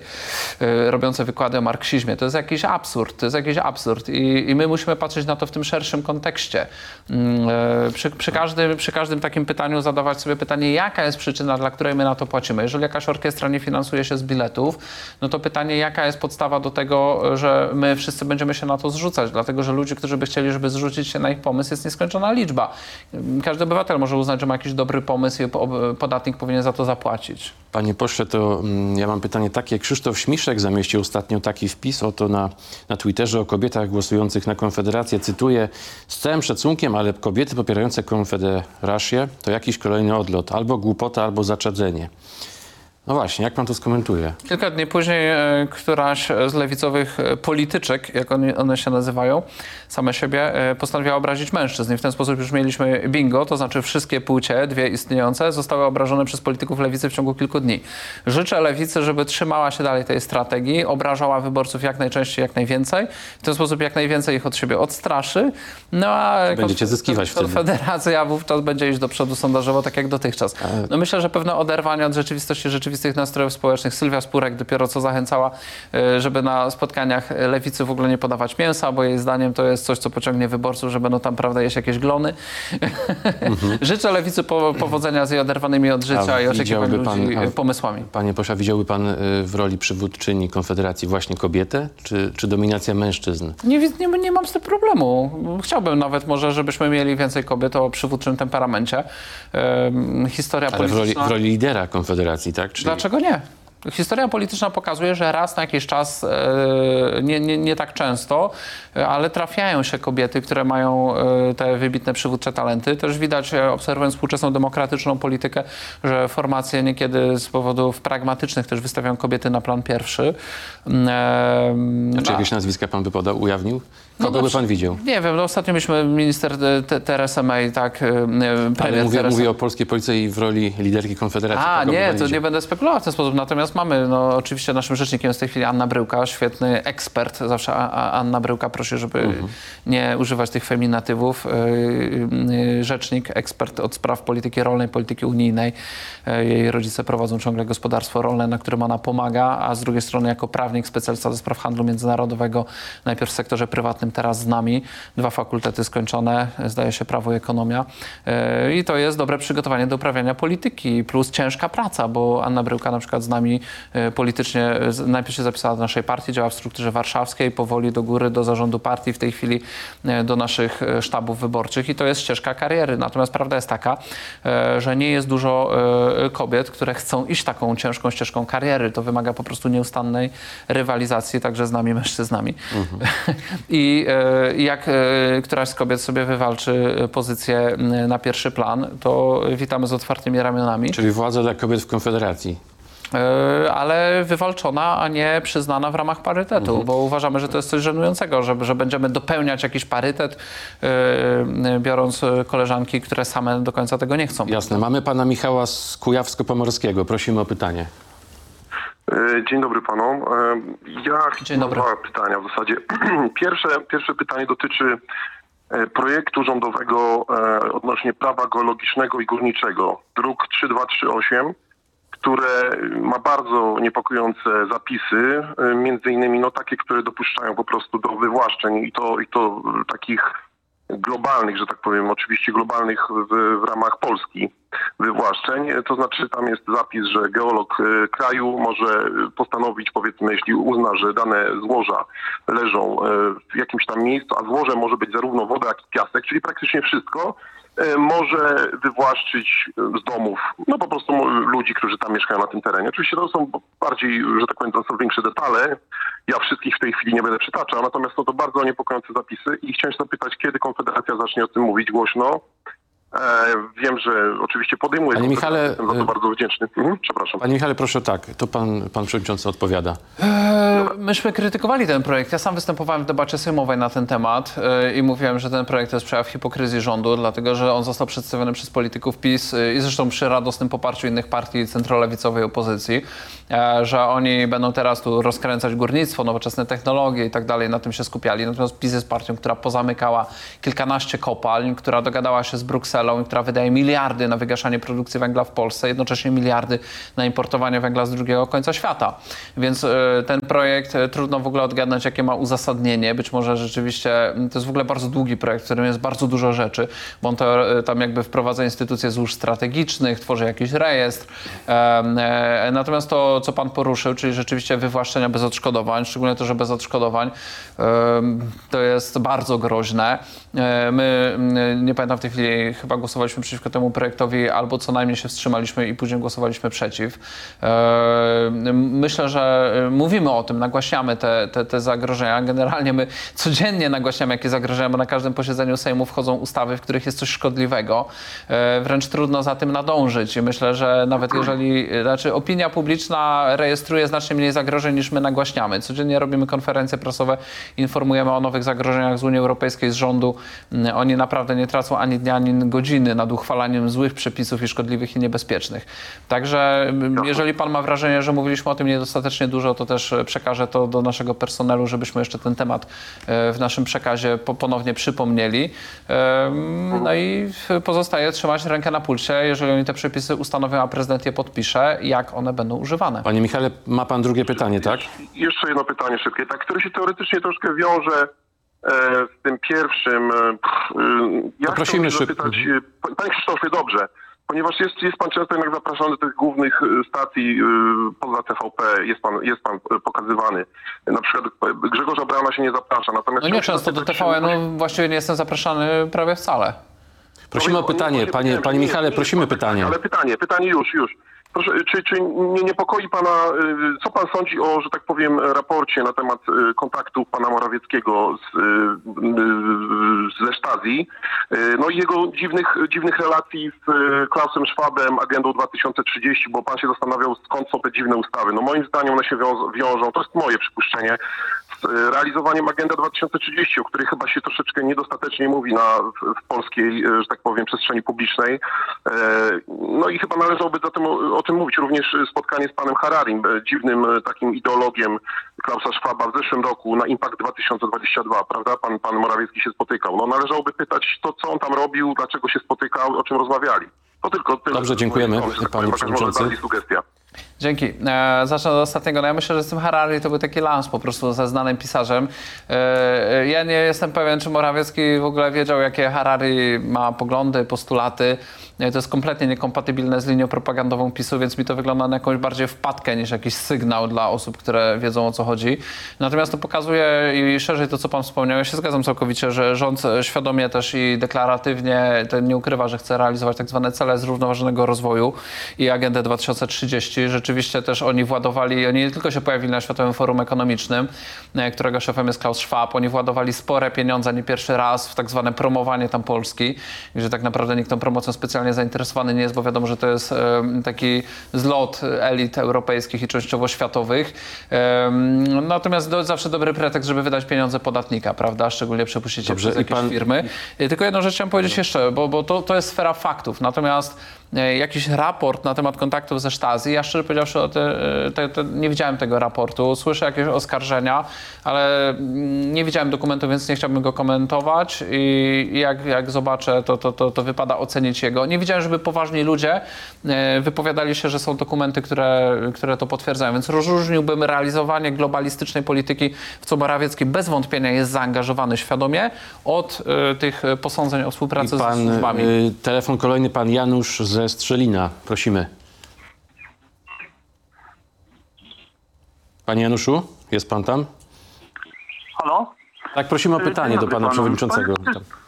D: y, robiące wykłady o marksizmie. To jest jakiś absurd, to jest jakiś absurd I, i my musimy patrzeć na to w tym szerszym kontekście. Mm, y, Przy, przy, każdym, przy każdym takim pytaniu zadawać sobie pytanie, jaka jest przyczyna, dla której my na to płacimy. Jeżeli jakaś orkiestra nie finansuje z biletów, no to pytanie, jaka jest podstawa do tego, że my wszyscy będziemy się na to zrzucać, dlatego że ludzi, którzy by chcieli, żeby zrzucić się na ich pomysł, jest nieskończona liczba. Każdy obywatel może uznać, że ma jakiś dobry pomysł i po- podatnik powinien za to zapłacić.
E: Panie pośle, to mm, ja mam pytanie takie. Krzysztof Śmiszek zamieścił ostatnio taki wpis oto na, na Twitterze o kobietach głosujących na Konfederację. Cytuję, z całym szacunkiem, ale kobiety popierające Konfederację to jakiś kolejny odlot. Albo głupota, albo zaczadzenie. No właśnie, jak pan to skomentuje?
D: Kilka dni później e, któraś z lewicowych e, polityczek, jak one, one się nazywają, same siebie, e, postanowiła obrazić mężczyzn. I w ten sposób już mieliśmy bingo, to znaczy wszystkie płcie, dwie istniejące, zostały obrażone przez polityków lewicy w ciągu kilku dni. Życzę lewicy, żeby trzymała się dalej tej strategii, obrażała wyborców jak najczęściej, jak najwięcej. W ten sposób jak najwięcej ich od siebie odstraszy. No a
E: Będziecie zyskiwać wtedy.
D: Konfederacja wówczas będzie iść do przodu sondażowo, tak jak dotychczas. No myślę, że pewne oderwanie od rzeczywistości, rzeczywistych nastrojów społecznych. Sylwia Spurek dopiero co zachęcała, e, żeby na spotkaniach lewicy w ogóle nie podawać mięsa, bo jej zdaniem to jest coś, co pociągnie wyborców, że będą tam, prawda, jeść jakieś glony. *laughs* Życzę lewicy po, powodzenia z jej oderwanymi od życia
E: A
D: i oczekiwań
E: widziałby
D: ludzi
E: pan- a-
D: pomysłami.
E: Panie pośle, widziałby pan w roli przywódczyni Konfederacji właśnie kobietę, czy, czy dominacja mężczyzn?
D: Nie, nie, nie mam z tym problemu. Chciałbym nawet może, żebyśmy mieli więcej kobiet o przywódczym temperamencie. Em, historia
E: Ale w roli,
D: polityczna...
E: w roli lidera Konfederacji, tak? Czyli
D: Dlaczego nie? Historia polityczna pokazuje, że raz na jakiś czas, e, nie, nie, nie tak często, e, ale trafiają się kobiety, które mają e, te wybitne przywódcze talenty. Też widać, obserwując współczesną demokratyczną politykę, że formacje niekiedy z powodów pragmatycznych też wystawiają kobiety na plan pierwszy. Mm,
E: czy
D: a-
E: jakieś nazwiska pan by podał, ujawnił? Kogo by
D: znaczy,
E: pan widział?
D: Nie wiem, no ostatnio mieliśmy minister e, Te- Teresę May, tak, e, premier
E: Ale mówię,
D: Teresa
E: mówię o polskiej policji w roli liderki Konfederacji.
D: a,
E: Kogo by
D: nie, to nie będę spekulował w ten sposób. Natomiast mamy, no oczywiście naszym rzecznikiem jest w tej chwili Anna Bryłka, świetny ekspert. Zawsze Anna Bryłka prosi, żeby
E: Mhm.
D: nie używać tych feminatywów. Yy, Rzecznik, ekspert od spraw polityki rolnej, polityki unijnej. Jej rodzice prowadzą ciągle gospodarstwo rolne, na którym ona pomaga, a z drugiej strony jako prawnik, specjalista do spraw handlu międzynarodowego, najpierw w sektorze prywatnym, teraz z nami. Dwa fakultety skończone, zdaje się prawo i ekonomia. Yy, I to jest dobre przygotowanie do uprawiania polityki, plus ciężka praca, bo Anna Bryłka na przykład z nami yy, politycznie najpierw się zapisała do naszej partii, działa w strukturze warszawskiej, powoli do góry, do zarządu partii, w tej chwili yy, do naszych sztabów wyborczych i to jest ścieżka kariery. Natomiast prawda jest taka, że nie jest dużo kobiet, które chcą iść taką ciężką ścieżką kariery. To wymaga po prostu nieustannej rywalizacji, także z nami mężczyznami. *laughs* I e, jak e, któraś z kobiet sobie wywalczy e, pozycję na pierwszy plan, to witamy z otwartymi ramionami.
E: Czyli władza dla kobiet w Konfederacji.
D: Ale wywalczona, a nie przyznana w ramach parytetu,
E: Mhm.
D: bo uważamy, że to jest coś żenującego, że, że będziemy dopełniać jakiś parytet, e, biorąc koleżanki, które same do końca tego nie chcą.
E: Jasne. Mamy pana Michała z Kujawsko-Pomorskiego. Prosimy o pytanie.
O: E, Dzień dobry panom. E, Ja
D: Dzień dobry.
O: mam dwa pytania w zasadzie. *clears throat* Pierwsze, pierwsze pytanie dotyczy e, projektu rządowego odnośnie prawa geologicznego i górniczego, druk 3238, które ma bardzo niepokojące zapisy, między innymi no, takie, które dopuszczają po prostu do wywłaszczeń i to, i to takich globalnych, że tak powiem, oczywiście globalnych w, w ramach Polski wywłaszczeń. To znaczy tam jest zapis, że geolog e, kraju może postanowić, powiedzmy, jeśli uzna, że dane złoża leżą e, w jakimś tam miejscu, a złoże może być zarówno woda, jak i piasek, czyli praktycznie wszystko, może wywłaszczyć z domów, no po prostu ludzi, którzy tam mieszkają na tym terenie. Oczywiście to są bardziej, że tak powiem, to są większe detale. Ja wszystkich w tej chwili nie będę przytaczał, natomiast są to bardzo niepokojące zapisy i chciałem zapytać, kiedy Konfederacja zacznie o tym mówić głośno. E, wiem, że oczywiście podejmuje.
E: Panie
O: to,
E: Michale,
O: Jestem za to
E: e,
O: bardzo wdzięczny. Mhm, przepraszam.
E: Panie Michale, proszę tak. To pan, pan przewodniczący odpowiada.
D: E, Myśmy krytykowali ten projekt. Ja sam występowałem w debacie sejmowej na ten temat e, i mówiłem, że ten projekt to jest przejaw hipokryzji rządu, dlatego że on został przedstawiony przez polityków PiS e, i zresztą przy radosnym poparciu innych partii centrolewicowej opozycji, e, że oni będą teraz tu rozkręcać górnictwo, nowoczesne technologie i tak dalej, na tym się skupiali. Natomiast PiS jest partią, która pozamykała kilkanaście kopalń, która dogadała się z Brukselą i która wydaje miliardy na wygaszanie produkcji węgla w Polsce, jednocześnie miliardy na importowanie węgla z drugiego końca świata. Więc e, ten projekt e, trudno w ogóle odgadnąć, jakie ma uzasadnienie. Być może rzeczywiście m, to jest w ogóle bardzo długi projekt, w którym jest bardzo dużo rzeczy, bo on to, e, tam jakby wprowadza instytucje złóż strategicznych, tworzy jakiś rejestr. Natomiast to, co pan poruszył, czyli rzeczywiście wywłaszczenia bez odszkodowań, szczególnie to, że bez odszkodowań, to jest bardzo groźne. E, My, m, nie pamiętam w tej chwili, chyba głosowaliśmy przeciwko temu projektowi, albo co najmniej się wstrzymaliśmy i później głosowaliśmy przeciw. E, Myślę, że mówimy o tym, nagłaśniamy te, te, te zagrożenia. Generalnie my codziennie nagłaśniamy jakie zagrożenia, bo na każdym posiedzeniu Sejmu wchodzą ustawy, w których jest coś szkodliwego. E, Wręcz trudno za tym nadążyć i myślę, że nawet jeżeli, znaczy opinia publiczna rejestruje znacznie mniej zagrożeń niż my nagłaśniamy. Codziennie robimy konferencje prasowe, informujemy o nowych zagrożeniach z Unii Europejskiej, z rządu. Mm, Oni naprawdę nie tracą ani dnia, ani godziny nad uchwalaniem złych przepisów i szkodliwych i niebezpiecznych. Także m, jeżeli pan ma wrażenie, że mówiliśmy o tym niedostatecznie dużo, to też e, przekażę to do naszego personelu, żebyśmy jeszcze ten temat e, w naszym przekazie po- ponownie przypomnieli. Em, No i pozostaje trzymać rękę na pulsie, jeżeli oni te przepisy ustanowią, a prezydent je podpisze, jak one będą używane.
E: Panie Michale, ma pan drugie pytanie, tak?
O: Jeszcze jedno pytanie szybkie, tak, które się teoretycznie troszkę wiąże e, z tym pierwszym. E, e, ja
E: prosimy
O: chciałbym
E: szyb-
O: zapytać, p- Panie Krzysztofie, dobrze, ponieważ jest, jest pan często jednak zapraszany do tych głównych stacji poza TVP, jest pan, jest pan pokazywany. Na przykład Grzegorza Brauna się nie zaprasza, natomiast...
D: No nie często do TVN, no właściwie nie jestem zapraszany prawie wcale.
E: Prosimy o pytanie. Panie, panie Michale, prosimy pytanie.
O: Ale pytanie, pytanie już, już. Proszę, czy, czy nie niepokoi pana, y, co pan sądzi o, że tak powiem, raporcie na temat y, kontaktów pana Morawieckiego z, y, ze Stazji, y, no i jego dziwnych, dziwnych relacji z y, Klausem Schwabem, Agendą 2030, bo pan się zastanawiał, skąd są te dziwne ustawy. No moim zdaniem one się wiąż, wiążą, to jest moje przypuszczenie, z y, realizowaniem Agenda 2030, o której chyba się troszeczkę niedostatecznie mówi na, w, polskiej, że tak powiem, przestrzeni publicznej. E, No i chyba należałoby o, o tym mówić. Również spotkanie z panem Hararim, e, dziwnym e, takim ideologiem Klausa Schwaba w zeszłym roku na Impact 2022, prawda? Pan, pan Morawiecki się spotykał. No należałoby pytać to, co on tam robił, dlaczego się spotykał, o czym rozmawiali. To tylko tyle.
E: Dobrze, dziękujemy, panie przewodniczący.
O: bardziej sugestia.
D: Dzięki. E, zacznę od ostatniego. No ja myślę, że z tym Harari to był taki lans po prostu ze znanym pisarzem. E, ja nie jestem pewien, czy Morawiecki w ogóle wiedział, jakie Harari ma poglądy, postulaty. E, To jest kompletnie niekompatybilne z linią propagandową PiSu, więc mi to wygląda na jakąś bardziej wpadkę niż jakiś sygnał dla osób, które wiedzą o co chodzi. Natomiast to pokazuje i szerzej to, co pan wspomniał. Ja się zgadzam całkowicie, że rząd e, świadomie też i deklaratywnie nie ukrywa, że chce realizować tak zwane cele zrównoważonego rozwoju i agendę 2030. Rzeczywiście też oni władowali, oni nie tylko się pojawili na Światowym Forum Ekonomicznym, e, którego szefem jest Klaus Schwab, oni władowali spore pieniądze, nie pierwszy raz w tak zwane promowanie tam Polski, gdzie tak naprawdę nikt tą promocją specjalnie zainteresowany nie jest, bo wiadomo, że to jest e, taki zlot elit europejskich i częściowo światowych. E, Natomiast to zawsze dobry pretekst, żeby wydać pieniądze podatnika, prawda? Szczególnie przepuścicie
E: Dobrze,
D: przez jakieś
E: pan-
D: firmy. I Tylko jedną rzecz chciałem powiedzieć jeszcze, bo, bo to, to jest sfera faktów. Natomiast e, jakiś raport na temat kontaktów ze Stasi, ja szczerze powiedziawszy o te, e, te, te, nie widziałem tego raportu. Słyszę jakieś oskarżenia, ale mm, nie widziałem dokumentu, więc nie chciałbym go komentować i i jak, jak zobaczę, to, to, to, to wypada ocenić jego. Nie widziałem, żeby poważni ludzie e, wypowiadali się, że są dokumenty, które, które to potwierdzają, więc rozróżniłbym realizowanie globalistycznej polityki, w co Morawiecki bez wątpienia jest zaangażowany świadomie, od e, tych e, posądzeń o ze
E: pan,
D: służbami.
E: y, telefon kolejny, pan Janusz ze Strzelina. Prosimy. Panie Januszu, jest pan tam?
P: Halo?
E: Tak, prosimy o pytanie do pana przewodniczącego.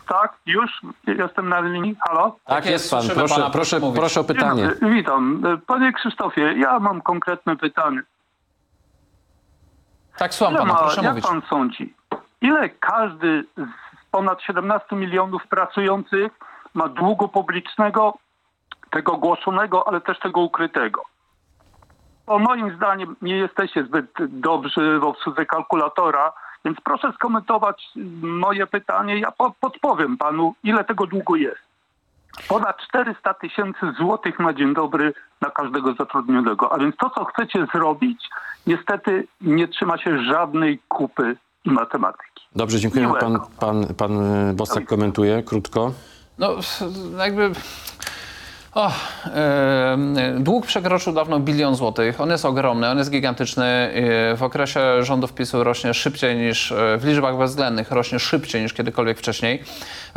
P: Tak, już jestem na linii. Halo?
E: Tak, jest pan. Proszę, proszę, proszę o pytanie.
P: Witam. Panie Krzysztofie, ja mam konkretne pytanie.
D: Tak, słucham
P: Ile
D: pana,
P: ma,
D: proszę
P: jak
D: mówić.
P: pan sądzi, ile każdy z ponad 17 milionów pracujących ma długu publicznego, tego głoszonego, ale też tego ukrytego? Bo moim zdaniem nie jesteście zbyt dobrzy w obsłudze kalkulatora, więc proszę skomentować moje pytanie. Ja po, podpowiem panu, ile tego długu jest. Ponad 400 tysięcy złotych na dzień dobry na każdego zatrudnionego. A więc to, co chcecie zrobić, niestety nie trzyma się żadnej kupy i matematyki.
E: Dobrze, dziękujemy. Pan, pan, pan Bosak komentuje krótko.
D: No, jakby. O, e, dług przekroczył dawno bilion złotych. On jest ogromny, on jest gigantyczny. W okresie rządów PiSu rośnie szybciej niż, e, w liczbach bezwzględnych rośnie szybciej niż kiedykolwiek wcześniej.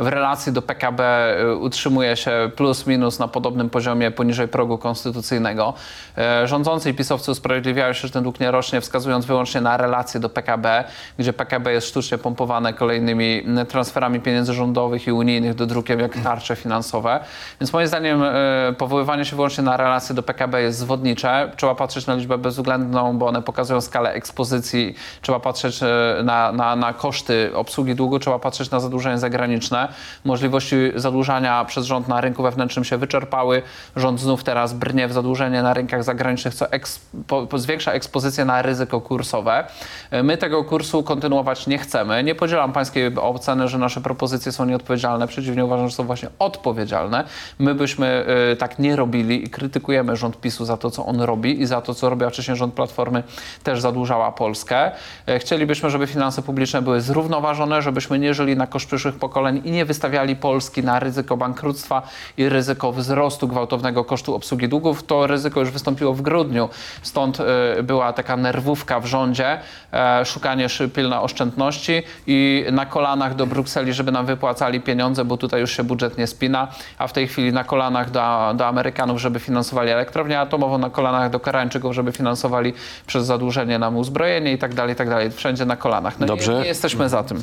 D: W relacji do PKB e, utrzymuje się plus minus na podobnym poziomie poniżej progu konstytucyjnego. E, Rządzący i pisowcy usprawiedliwiają się, że ten dług nie rośnie, wskazując wyłącznie na relacje do PKB, gdzie PKB jest sztucznie pompowane kolejnymi m, transferami pieniędzy rządowych i unijnych do drukiem jak tarcze finansowe. Więc moim zdaniem e, powoływanie się wyłącznie na relacje do PKB jest zwodnicze. Trzeba patrzeć na liczbę bezwzględną, bo one pokazują skalę ekspozycji. Trzeba patrzeć na, na, na koszty obsługi długu, trzeba patrzeć na zadłużenie zagraniczne. Możliwości zadłużania przez rząd na rynku wewnętrznym się wyczerpały. Rząd znów teraz brnie w zadłużenie na rynkach zagranicznych, co eks, po, po, zwiększa ekspozycję na ryzyko kursowe. E, My tego kursu kontynuować nie chcemy. Nie podzielam pańskiej oceny, że nasze propozycje są nieodpowiedzialne. Przeciwnie, uważam, że są właśnie odpowiedzialne. My byśmy e, tak nie robili i krytykujemy rząd PiSu za to, co on robi i za to, co robiła wcześniej rząd Platformy, też zadłużała Polskę. E, Chcielibyśmy, żeby finanse publiczne były zrównoważone, żebyśmy nie żyli na koszt przyszłych pokoleń i nie wystawiali Polski na ryzyko bankructwa i ryzyko wzrostu gwałtownego kosztu obsługi długów. To ryzyko już wystąpiło w grudniu, stąd e, była taka nerwówka w rządzie, e, szukanie pilne oszczędności i na kolanach do Brukseli, żeby nam wypłacali pieniądze, bo tutaj już się budżet nie spina, a w tej chwili na kolanach do, do Amerykanów, żeby finansowali elektrownię atomową, na kolanach do Koreańczyków, żeby finansowali przez zadłużenie nam uzbrojenie i tak dalej, i tak dalej. Wszędzie na kolanach. No
E: Dobrze.
D: Nie, nie jesteśmy za tym.